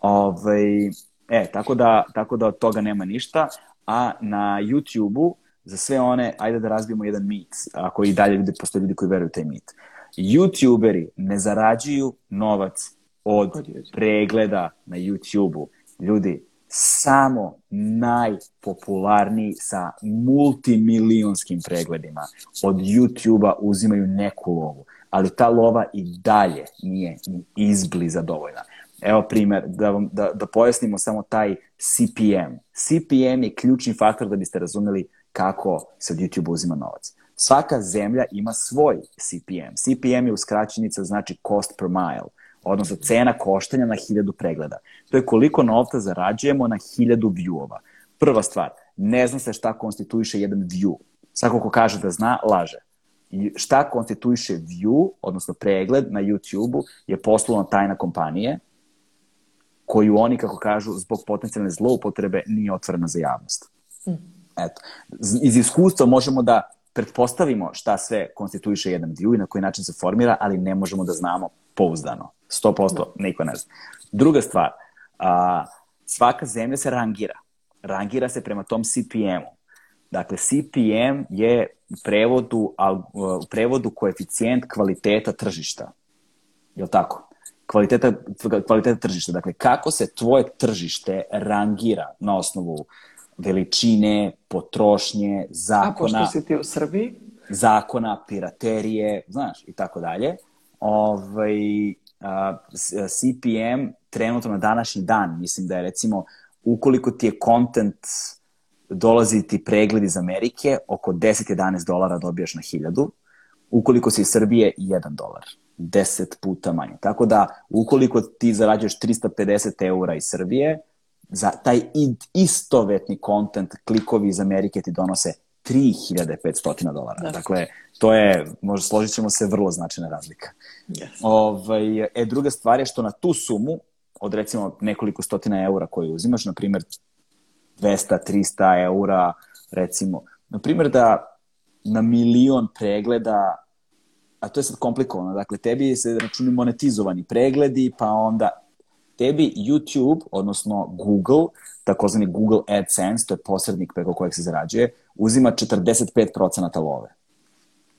Ovaj, e, tako da, tako da od toga nema ništa. A na YouTube-u, za sve one, ajde da razbijemo jedan mit, ako i dalje ljudi, postoje ljudi koji veruju taj mit. YouTuberi ne zarađuju novac od pregleda na YouTube-u. Ljudi, samo najpopularniji sa multimilionskim pregledima od YouTube-a uzimaju neku lovu, ali ta lova i dalje nije ni izbliza dovoljna. Evo primer, da, vam, da, da pojasnimo samo taj CPM. CPM je ključni faktor da biste razumeli kako se od YouTube uzima novac. Svaka zemlja ima svoj CPM. CPM je uskraćenica, znači cost per mile, odnosno cena koštanja na hiljadu pregleda. To je koliko novca zarađujemo na hiljadu viewova. Prva stvar, ne zna se šta konstituiše jedan view. Svako ko kaže da zna, laže. I šta konstituiše view, odnosno pregled na YouTube-u, je poslovna tajna kompanije, koju oni, kako kažu, zbog potencijalne zloupotrebe nije otvorena za javnost. Eto. Z- Iz iskustva možemo da pretpostavimo šta sve konstituiše jedan view i na koji način se formira, ali ne možemo da znamo pouzdano. 100% niko ne zna. Druga stvar, a, svaka zemlja se rangira. Rangira se prema tom CPM-u. Dakle, CPM je u prevodu, u prevodu koeficijent kvaliteta tržišta. Je li tako? Kvaliteta, kvaliteta tržišta. Dakle, kako se tvoje tržište rangira na osnovu veličine, potrošnje, A zakona, pošto si ti u Srbiji, zakona, piraterije, znaš, i tako dalje. Ovaj, a, CPM trenutno na današnji dan, mislim da je recimo, ukoliko ti je content dolazi ti pregled iz Amerike, oko 10-11 dolara dobijaš na hiljadu, ukoliko si iz Srbije, 1 dolar. 10 puta manje. Tako da, ukoliko ti zarađuješ 350 eura iz Srbije, za taj istovetni kontent, klikovi iz Amerike ti donose 3500 dolara. Da. Dakle, to je, možda složit ćemo se, vrlo značajna razlika. yes. Ovaj, e, druga stvar je što na tu sumu, od recimo nekoliko stotina eura koju uzimaš, na primjer 200, 300 eura, recimo, na primjer da na milion pregleda, a to je sad komplikovano, dakle, tebi se računi monetizovani pregledi, pa onda tebi YouTube, odnosno Google, takozvani Google AdSense, to je posrednik preko kojeg se zarađuje, uzima 45% love.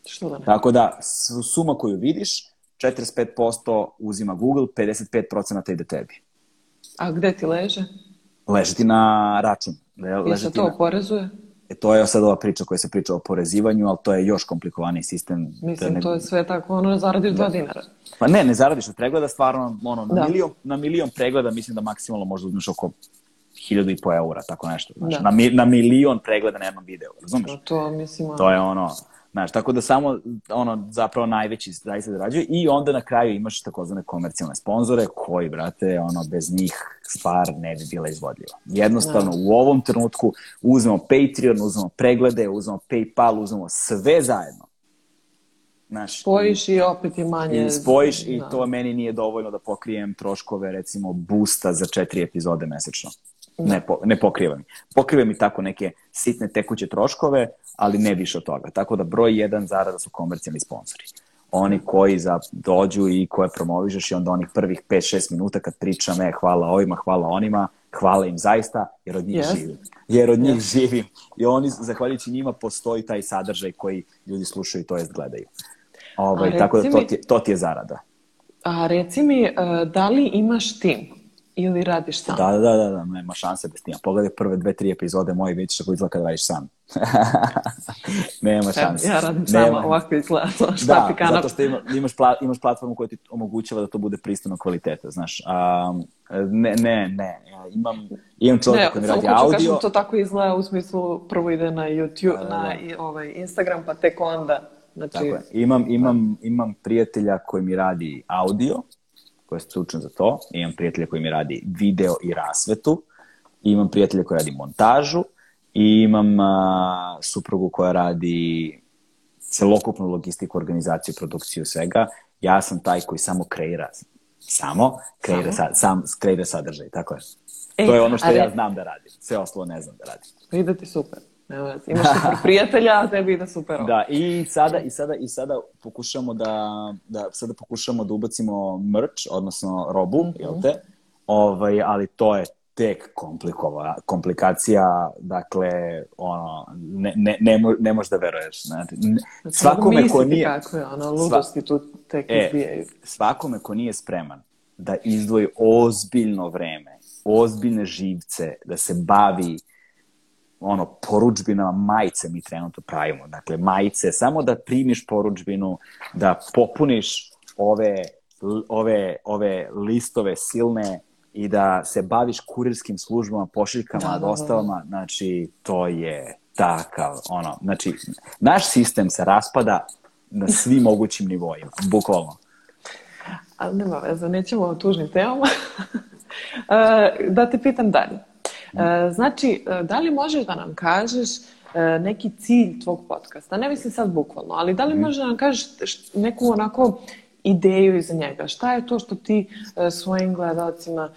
Što da ne? Tako da, suma koju vidiš, 45% uzima Google, 55% ide tebi. A gde ti leže? Leže ti na račun. Le- I se to oporezuje? E, to je sad ova priča koja se priča o porezivanju, ali to je još komplikovaniji sistem. da Mislim, ne- to je sve tako, ono, zaradiš dva dinara. Pa ne, ne zaradiš od pregleda, stvarno, ono, na, Da. milion, na milion pregleda mislim da maksimalno možda uzmeš oko hiljadu i po eura, tako nešto. Znaš, Da. na, mi, na milion pregleda na jednom videu, razumeš? To, to mislim, ono, To je ono, znaš, tako da samo, ono, zapravo najveći zaista zarađuje i onda na kraju imaš takozvane komercijalne sponzore koji, brate, ono, bez njih stvar ne bi bila izvodljiva. Jednostavno, u ovom trenutku uzmemo Patreon, uzmemo preglede, uzmemo PayPal, uzmemo sve zajedno. Znaš, spojiš i opet je manje... i spojiš i da. to meni nije dovoljno da pokrijem troškove recimo boosta za četiri epizode mesečno. Ne, po, ne pokriva mi. Pokriva mi tako neke sitne tekuće troškove, ali ne više od toga. Tako da broj jedan zarada su komercijalni sponsori. Oni koji za, dođu i koje promovišeš i onda onih prvih 5-6 minuta kad pričam, e, hvala ovima, hvala onima, hvala im zaista, jer od njih Jest. živim. Jer od njih živim. I oni, zahvaljujući njima, postoji taj sadržaj koji ljudi slušaju, to jest gledaju. Ovaj, tako da to ti, to ti je zarada. A reci mi, e, da li imaš tim ili radiš sam? Da, da, da, da, nema šanse bez tima. Pogledaj prve dve, tri epizode moje i vidiš kako izgleda kad radiš sam. (laughs) nema šanse. Ja radim Nema. sama, ovako izgleda. Da, zato što ima, imaš, pla, imaš platformu koja ti omogućava da to bude pristojno kvaliteta, znaš. A, ne, ne, ne, ja imam, imam čovjeka koji mi radi audio. kažem, to tako izgleda u smislu prvo ide na YouTube, Da, da, da. na i- ovaj, Instagram, pa tek onda. Znači, Tako je. Imam, imam, imam prijatelja koji mi radi audio, koji je stručan za to. Imam prijatelja koji mi radi video i rasvetu. Imam prijatelja koji radi montažu. I imam a, suprugu koja radi celokupnu logistiku, organizaciju, produkciju svega. Ja sam taj koji samo kreira samo, kreira, sa, sam, kreira sadržaj, tako je. E, to je ono što a ja znam da radim. Sve ostalo ne znam da radim. ide ti super. Imaš super prijatelja, a tebi ide super. Da, i sada, i sada, i sada pokušamo da, da, sada pokušamo da ubacimo merch, odnosno robu, Mhm. jel te? Ovaj, ali to je tek komplikova, komplikacija, dakle, ono, ne, ne, ne, ne možeš da veruješ. Znači, ne- Znači, svakome ko nije, kakve, ono, ludosti tu tek E, izbijaju. svakome ko nije spreman da izdvoji ozbiljno vreme, ozbiljne živce, da se bavi ono, poručbinama majice mi trenutno pravimo. Dakle, majice, samo da primiš poručbinu, da popuniš ove, ove, ove listove silne i da se baviš kurirskim službama, pošiljkama, Da, da, da, da. dostavama, znači, to je takav, ono, znači, naš sistem se raspada na svim mogućim nivoima, bukvalno. Ali nema veze, nećemo o tužnim temama. (laughs) E, da te pitam dalje. E, Znači, e, da li možeš da nam kažeš e, neki cilj tvog podcasta? Ne mislim sad bukvalno, ali da li možeš da nam kažeš neku onako ideju iza njega? Šta je to što ti svojim gledalcima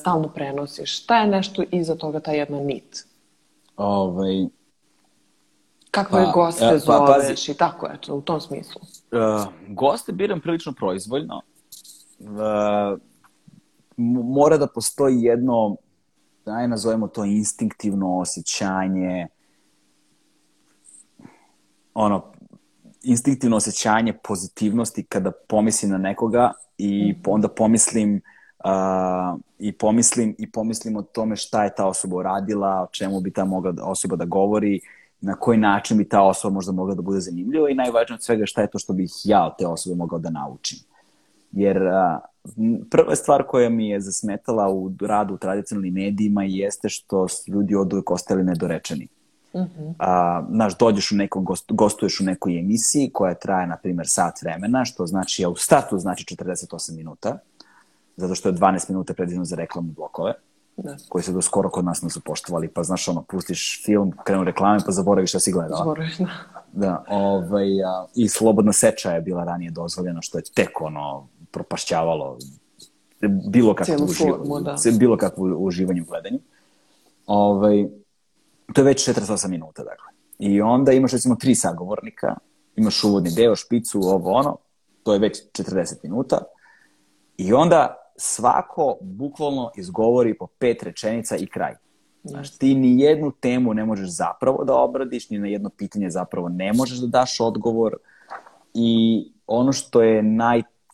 stalno prenosiš? Šta je nešto iza toga, ta jedna nit? Ovaj, Kakve Pa, goste pa, zoveš pazi. i tako, eto, u tom smislu. Uh, goste biram prilično proizvoljno. Uh, mora da postoji jedno, daj nazovemo to instinktivno osjećanje, ono, instinktivno osjećanje pozitivnosti kada pomislim na nekoga i onda pomislim uh, i pomislim i pomislim o tome šta je ta osoba uradila, o čemu bi ta mogla da- osoba da govori, na koji način bi ta osoba možda mogla da bude zanimljiva i najvažnije od svega šta je to što bih ja od te osobe mogao da naučim. Jer m, prva stvar koja mi je zasmetala u radu u tradicionalnim medijima jeste što su ljudi od uvek ostali nedorečeni. A, znaš, dođeš u nekom, gost, gostuješ u nekoj emisiji koja traje, na primjer, sat vremena, što znači, a u startu znači 48 minuta, zato što je 12 minuta predviđeno za reklamne blokove, Da. koji se do skoro kod nas nisu poštovali, pa znaš, ono, pustiš film, krenu reklame, pa zaboraviš šta si gledala. Zboroviš, da. Da, ovaj, a, i slobodna seča je bila ranije dozvoljena, što je tek ono propašćavalo bilo kakvo formu, da. bilo kakvo uživanje u gledanju. Ovaj, to je već 48 minuta, dakle. I onda imaš recimo tri sagovornika, imaš uvodni deo, špicu, ovo ono, to je već 40 minuta. I onda svako bukvalno izgovori po pet rečenica i kraj. Znaš, ti ni jednu temu ne možeš zapravo da obradiš, ni na jedno pitanje zapravo ne možeš da daš odgovor. I ono što je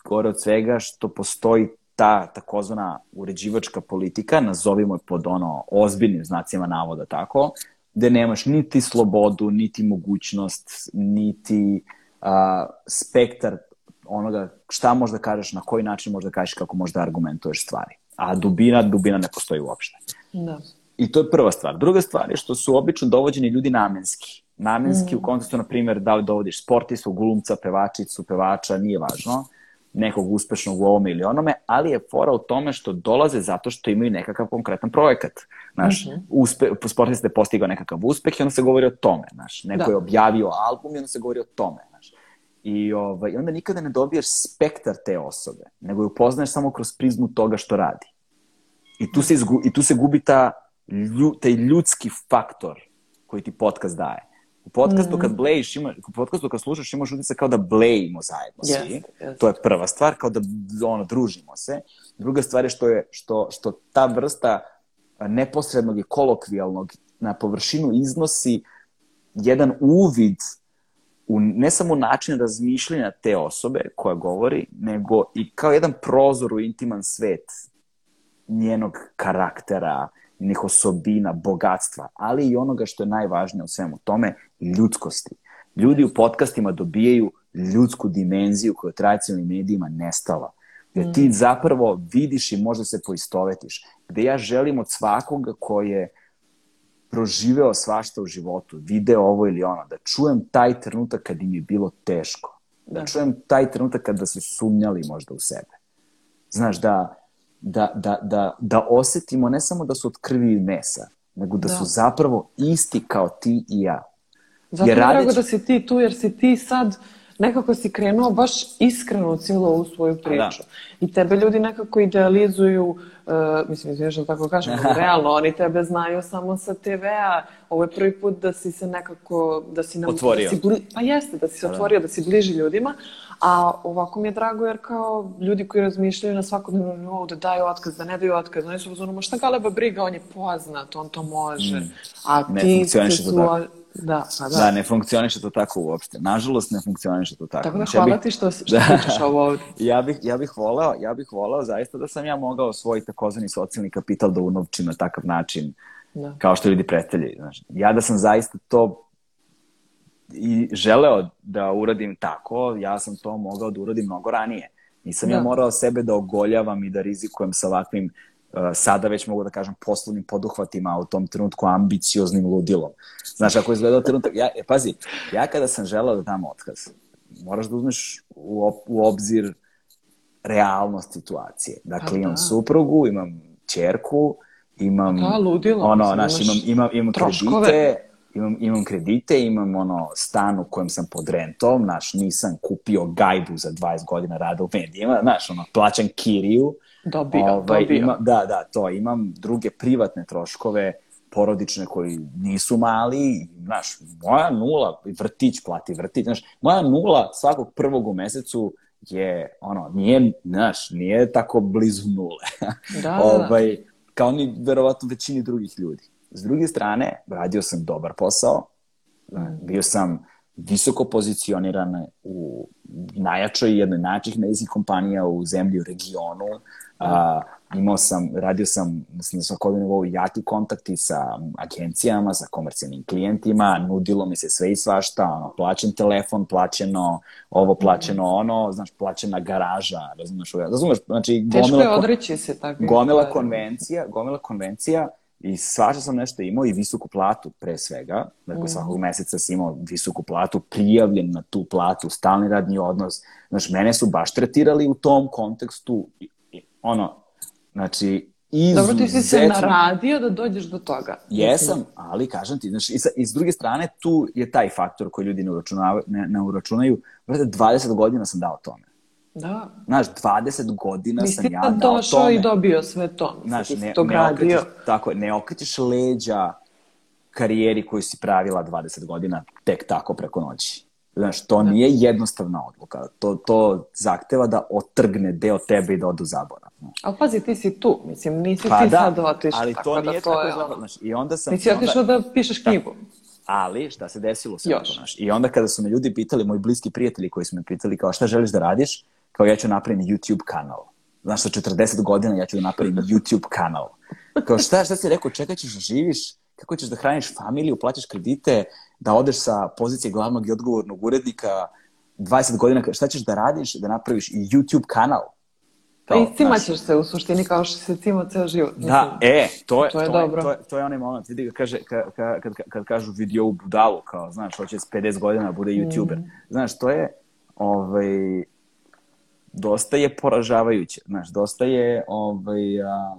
najgore od svega, što postoji ta takozvana uređivačka politika, nazovimo je pod ono ozbiljnim znacima navoda tako, gde nemaš niti slobodu, niti mogućnost, niti a, spektar onoga šta možda kažeš, na koji način možda kažeš, kako možda argumentuješ stvari. A dubina, dubina ne postoji uopšte. Da. I to je prva stvar. Druga stvar je što su obično dovođeni ljudi namenski. Namenski mm. u kontekstu, na primjer, da li dovodiš sportistu, glumca, pevačicu, pevača, nije važno, nekog uspešnog u ovome ili onome, ali je fora u tome što dolaze zato što imaju nekakav konkretan projekat. Znaš, mm -hmm. uspe, sportista je postigao nekakav uspeh i onda se govori o tome. Znaš, neko da. je objavio album i onda se govori o tome. Znaš. I ovaj, onda nikada ne dobiješ spektar te osobe, nego je upoznaješ samo kroz prizmu toga što radi. I tu se, izgu, i tu se gubi ta, lju, taj ljudski faktor koji ti podcast daje. U podcastu kad blejiš, ima, u podcastu kad slušaš imaš utisak kao da blejimo zajedno yes, svi. Yes. To je prva stvar, kao da ono, družimo se. Druga stvar je što, je, što, što ta vrsta neposrednog i kolokvijalnog na površinu iznosi jedan uvid u ne samo način razmišljanja te osobe koja govori, nego i kao jedan prozor u intiman svet njenog karaktera, njenih osobina, bogatstva, ali i onoga što je najvažnije u svemu tome, ljudskosti. Ljudi u podcastima dobijaju ljudsku dimenziju koja je tradicionalnim medijima nestala. Gde ti mm. zapravo vidiš i možda se poistovetiš. Gde ja želim od svakoga ko je proživeo svašta u životu, video ovo ili ono, da čujem taj trenutak kad im je bilo teško. Da, da čujem taj trenutak kada su sumnjali možda u sebe. Znaš, da, da, da, da, da osetimo ne samo da su od krvi i mesa, nego da, da. su zapravo isti kao ti i ja. Zato jer je radeći... drago da si ti tu, jer si ti sad nekako si krenuo baš iskreno cijelo u svoju da. priču. Da. I tebe ljudi nekako idealizuju, uh, mislim, izviješ da tako kažem, (laughs) realno, oni tebe znaju samo sa TV-a. Ovo je prvi put da si se nekako, da si nam... Otvorio. Da si bli, pa jeste, da si se da. otvorio, da si bliži ljudima. A ovako mi je drago jer kao ljudi koji razmišljaju na svakodnevnom nivou da daju otkaz, da ne daju otkaz, oni su uzmano, šta galeba briga, on je poznat, on to može. Mm. A ne ti se su... Da, pa da. Da, ne funkcioniše to tako uopšte. Nažalost, ne funkcioniše to tako. Tako da znači, hvala ja bih... ti što, što da. pričaš ovo ovdje. (laughs) ja, bih, ja bih voleo, ja bih voleo zaista da sam ja mogao svoj takozvani socijalni kapital da unovčim na takav način da. kao što ljudi predstavljaju. Znači, ja da sam zaista to i želeo da uradim tako, ja sam to mogao da uradim mnogo ranije. Nisam da. ja morao sebe da ogoljavam i da rizikujem sa ovakvim uh, sada već mogu da kažem poslovnim poduhvatima, u tom trenutku ambicioznim ludilom. Znaš, ako izgledao trenutak, ja, e, pazi, ja kada sam želeo da dam otkaz, moraš da uzmeš u, op, u obzir realnost situacije. Dakle, pa, imam da. suprugu, imam čerku, imam... Da, ludilo. Ono, znaš, imam, imam, imam kredite, imam, imam kredite, imam ono stan u kojem sam pod rentom, znaš, nisam kupio gajbu za 20 godina rada u medijima, znaš, ono, plaćam kiriju. Dobio, ovaj, dobio. Ima, da, da, to, imam druge privatne troškove, porodične koji nisu mali, znaš, moja nula, vrtić plati vrtić, znaš, moja nula svakog prvog u mesecu je, ono, nije, znaš, nije tako blizu nule. Da, da. ovaj, kao ni verovatno većini drugih ljudi. S druge strane, radio sam dobar posao, bio sam visoko pozicioniran u najjačoj jednoj najjačih medijskih kompanija u zemlji, u regionu. A, imao sam, radio sam na svakodnevnom nivou jaki kontakti sa agencijama, sa komercijalnim klijentima, nudilo mi se sve i svašta, ono, plaćen telefon, plaćeno ovo, plaćeno ono, znaš, plaćena garaža, razumeš, razumeš, znači gomila, Teško je odreći se tako. Gomila konvencija, gomila konvencija, I svašta sam nešto imao i visoku platu pre svega. Dakle, mm. svakog meseca sam imao visoku platu, prijavljen na tu platu, stalni radni odnos. Znaš, mene su baš tretirali u tom kontekstu, ono, znači, izuzetno... Dobro, ti si se naradio da dođeš do toga. Jesam, ali kažem ti, znaš, i, sa, i s druge strane, tu je taj faktor koji ljudi ne uračunaju, ne, ne uračunaju. 20 godina sam dao tome. Da. Znaš, 20 godina Nisi sam ja dao tome. došao i dobio sve to. Znaš, ne, to ne, okrećeš, tako, ne okrećeš leđa karijeri koju si pravila 20 godina tek tako preko noći. Znaš, to da. nije jednostavna odluka. To, to zahteva da otrgne deo tebe i da odu zabora. Ali pazi, ti si tu. Mislim, nisi pa ti da, sad otišao. ali to da nije to tako je, zabavno. Znaš, I onda sam... Nisi otišao da pišeš knjigu. Da. Ali, šta se desilo sve to, znaš? I onda kada su me ljudi pitali, moji bliski prijatelji koji su me pitali kao šta želiš da radiš, kao ja ću napraviti YouTube kanal. Znaš, sa 40 godina ja ću da napravim YouTube kanal. Kao šta, šta si rekao, čekaj ćeš da živiš, kako ćeš da hraniš familiju, plaćaš kredite, da odeš sa pozicije glavnog i odgovornog urednika 20 godina, šta ćeš da radiš, da napraviš YouTube kanal. Pa i cimaćeš se u suštini kao što se cimao ceo život. Mislim, Da, e, to je, to je to dobro. Je, to, je, to je onaj moment. Vidi ga kaže, ka, ka, kad, kad kažu vidi ovu budalu, kao, znaš, hoće s 50 godina da bude youtuber. Mm. Znaš, to je, ovaj, dosta je poražavajuće. Znaš, dosta je, ovaj, a,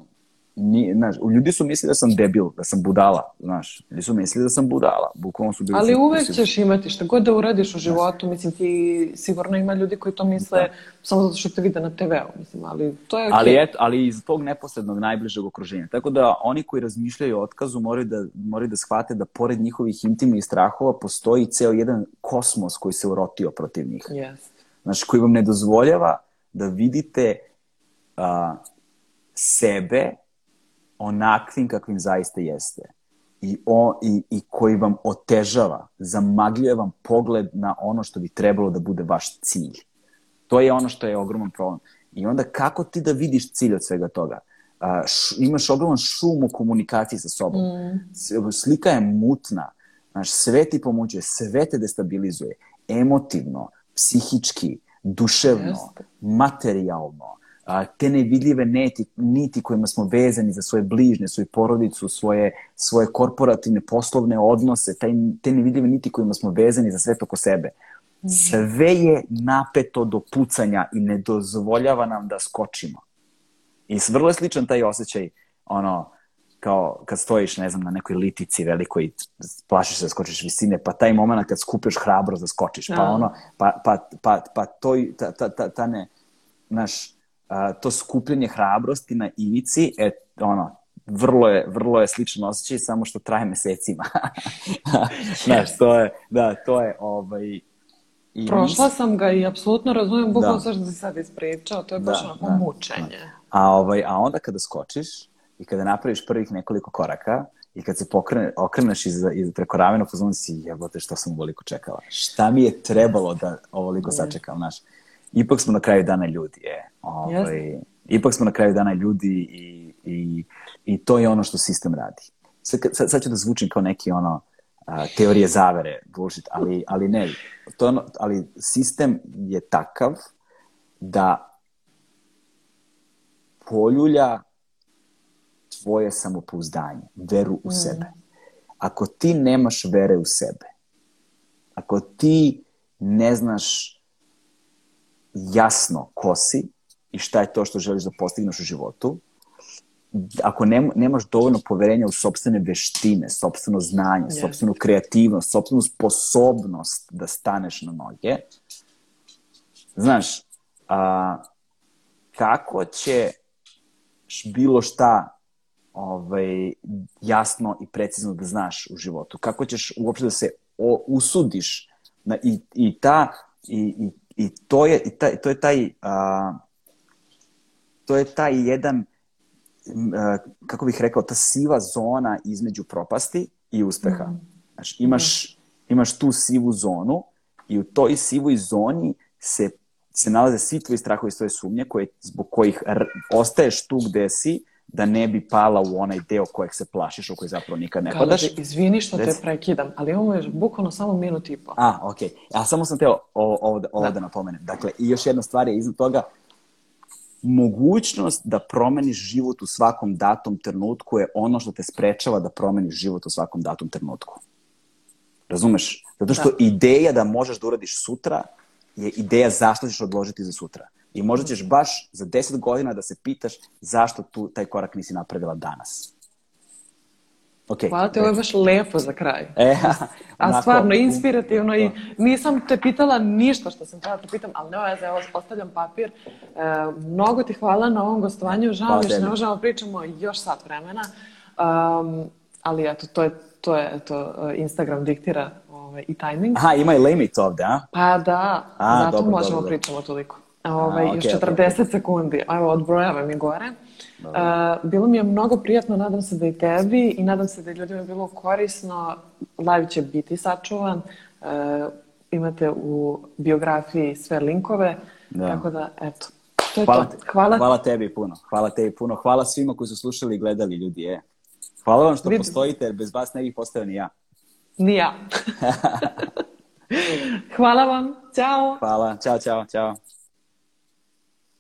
ni, znaš, ljudi su mislili da sam debil, da sam budala, znaš. Ljudi su mislili da sam budala. Bukvalno su bili... Ali su- uvek ćeš imati šta god da uradiš u životu, mislim ti sigurno ima ljudi koji to misle samo zato što te vide na TV-u, mislim, ali to je. Ali, eto, ali iz tog neposrednog najbližeg okruženja. Tako da oni koji razmišljaju o otkazu moraju da, moraju da shvate da pored njihovih intimnih strahova postoji ceo jedan kosmos koji se urotio protiv njih. Jest. Znači, koji vam ne dozvoljava da vidite a, sebe onakvim kakvim zaista jeste. I, o, i, I koji vam otežava, zamagljuje vam pogled na ono što bi trebalo da bude vaš cilj. To je ono što je ogroman problem. I onda kako ti da vidiš cilj od svega toga? A, š, imaš ogroman šum u komunikaciji sa sobom. Mm. Slika je mutna. Znaš, sve ti pomoćuje, sve te destabilizuje. Emotivno, psihički, duševno, materijalno. A, te nevidljive neti, niti kojima smo vezani za svoje bližnje, svoju porodicu, svoje, svoje korporativne poslovne odnose, taj, te nevidljive niti kojima smo vezani za sve oko sebe. Sve je napeto do pucanja i ne dozvoljava nam da skočimo. I vrlo je sličan taj osjećaj, ono, kao kad stojiš, ne znam, na nekoj litici velikoj plašiš se da skočiš visine, pa taj moment kad skupiš hrabrost da skočiš, pa Da. ono, pa, pa, pa, pa to, ta, ta, ta, ta ne, znaš, a, to skupljenje hrabrosti na ivici, e, ono, vrlo je, vrlo je sličan osjećaj, samo što traje mesecima. (laughs) znaš, to je, da, to je, ovaj, i Prošla sam ga i apsolutno razumijem bukvalno Da. sve što si sad ispričao, to je baš Da, onako da, mučenje. A, ovaj, a onda kada skočiš i kada napraviš prvih nekoliko koraka i kad se pokrene, okreneš iz, iz preko ramena, pozvoni si, jebote, što sam ovoliko čekala. Šta mi je trebalo da ovoliko sačekam, znaš? Ipak smo na kraju dana ljudi, je. Ovaj, ipak smo na kraju dana ljudi i, i, i to je ono što sistem radi. Sad, sad, sad ću da zvučim kao neki ono, a, teorije zavere, bullshit, ali, ali ne. To ono, ali sistem je takav da poljulja tvoje samopouzdanje, veru u sebe. Ako ti nemaš vere u sebe, ako ti ne znaš jasno ko si i šta je to što želiš da postigneš u životu, ako nem, nemaš dovoljno poverenja u sobstvene veštine, sobstveno znanje, Jeste. sobstvenu kreativnost, sobstvenu sposobnost da staneš na noge, znaš, a, kako će bilo šta ovaj, jasno i precizno da znaš u životu. Kako ćeš uopšte da se o, usudiš na, i, i ta i, i, i to je i taj, to je taj a, to je taj jedan a, kako bih rekao ta siva zona između propasti i uspeha. Znaš, imaš, imaš tu sivu zonu i u toj sivoj zoni se, se nalaze svi tvoji strahovi i svoje sumnje koje, zbog kojih ostaješ tu gde si da ne bi pala u onaj deo kojeg se plašiš, u koji zapravo nikad ne padaš. Kaže, izvini što te prekidam, ali imamo još bukvalno samo minut i po. A, okej. A samo sam teo ovo, ovo, da, ovo Da. da. napomenem. Dakle, i još jedna stvar je iznad toga, mogućnost da promeniš život u svakom datom trenutku je ono što te sprečava da promeniš život u svakom datom trenutku. Razumeš? Zato što Da. ideja da možeš da uradiš sutra je ideja zašto ćeš odložiti za sutra. I možda ćeš baš za 10 godina da se pitaš zašto tu taj korak nisi napredila danas. Okay, Hvala ti, ovo je baš lepo za kraj. E, A onako, stvarno, inspirativno i da. nisam te pitala ništa što sam htjela da te pitam, ali nema veze, evo, ostavljam papir. E, mnogo ti hvala na ovom gostovanju, žao mi što ne možemo da pričamo još sat vremena, um, ali eto, to je, to je eto, Instagram diktira ovaj, i timing. Aha, ima i limit ovde, a? Pa da, A, zato dobro, možemo dobro, dobro. pričamo toliko. Ovaj, A, još okej, 40 sekundi, evo odbrojavam i gore. Uh, bilo mi je mnogo prijatno, nadam se da i tebi i nadam se da je ljudima bilo korisno. Live će biti sačuvan. Uh, imate u biografiji sve linkove, Da. tako da, eto, To je Hvala, to. Hvala. hvala tebi puno. Hvala tebi puno. Hvala svima koji su slušali i gledali ljudi. Je. Hvala vam što Vidi- postojite, jer bez vas ne bih postao ni ja. Ni ja. (laughs) Hvala vam. Ćao. Hvala. Ćao, čao, čao.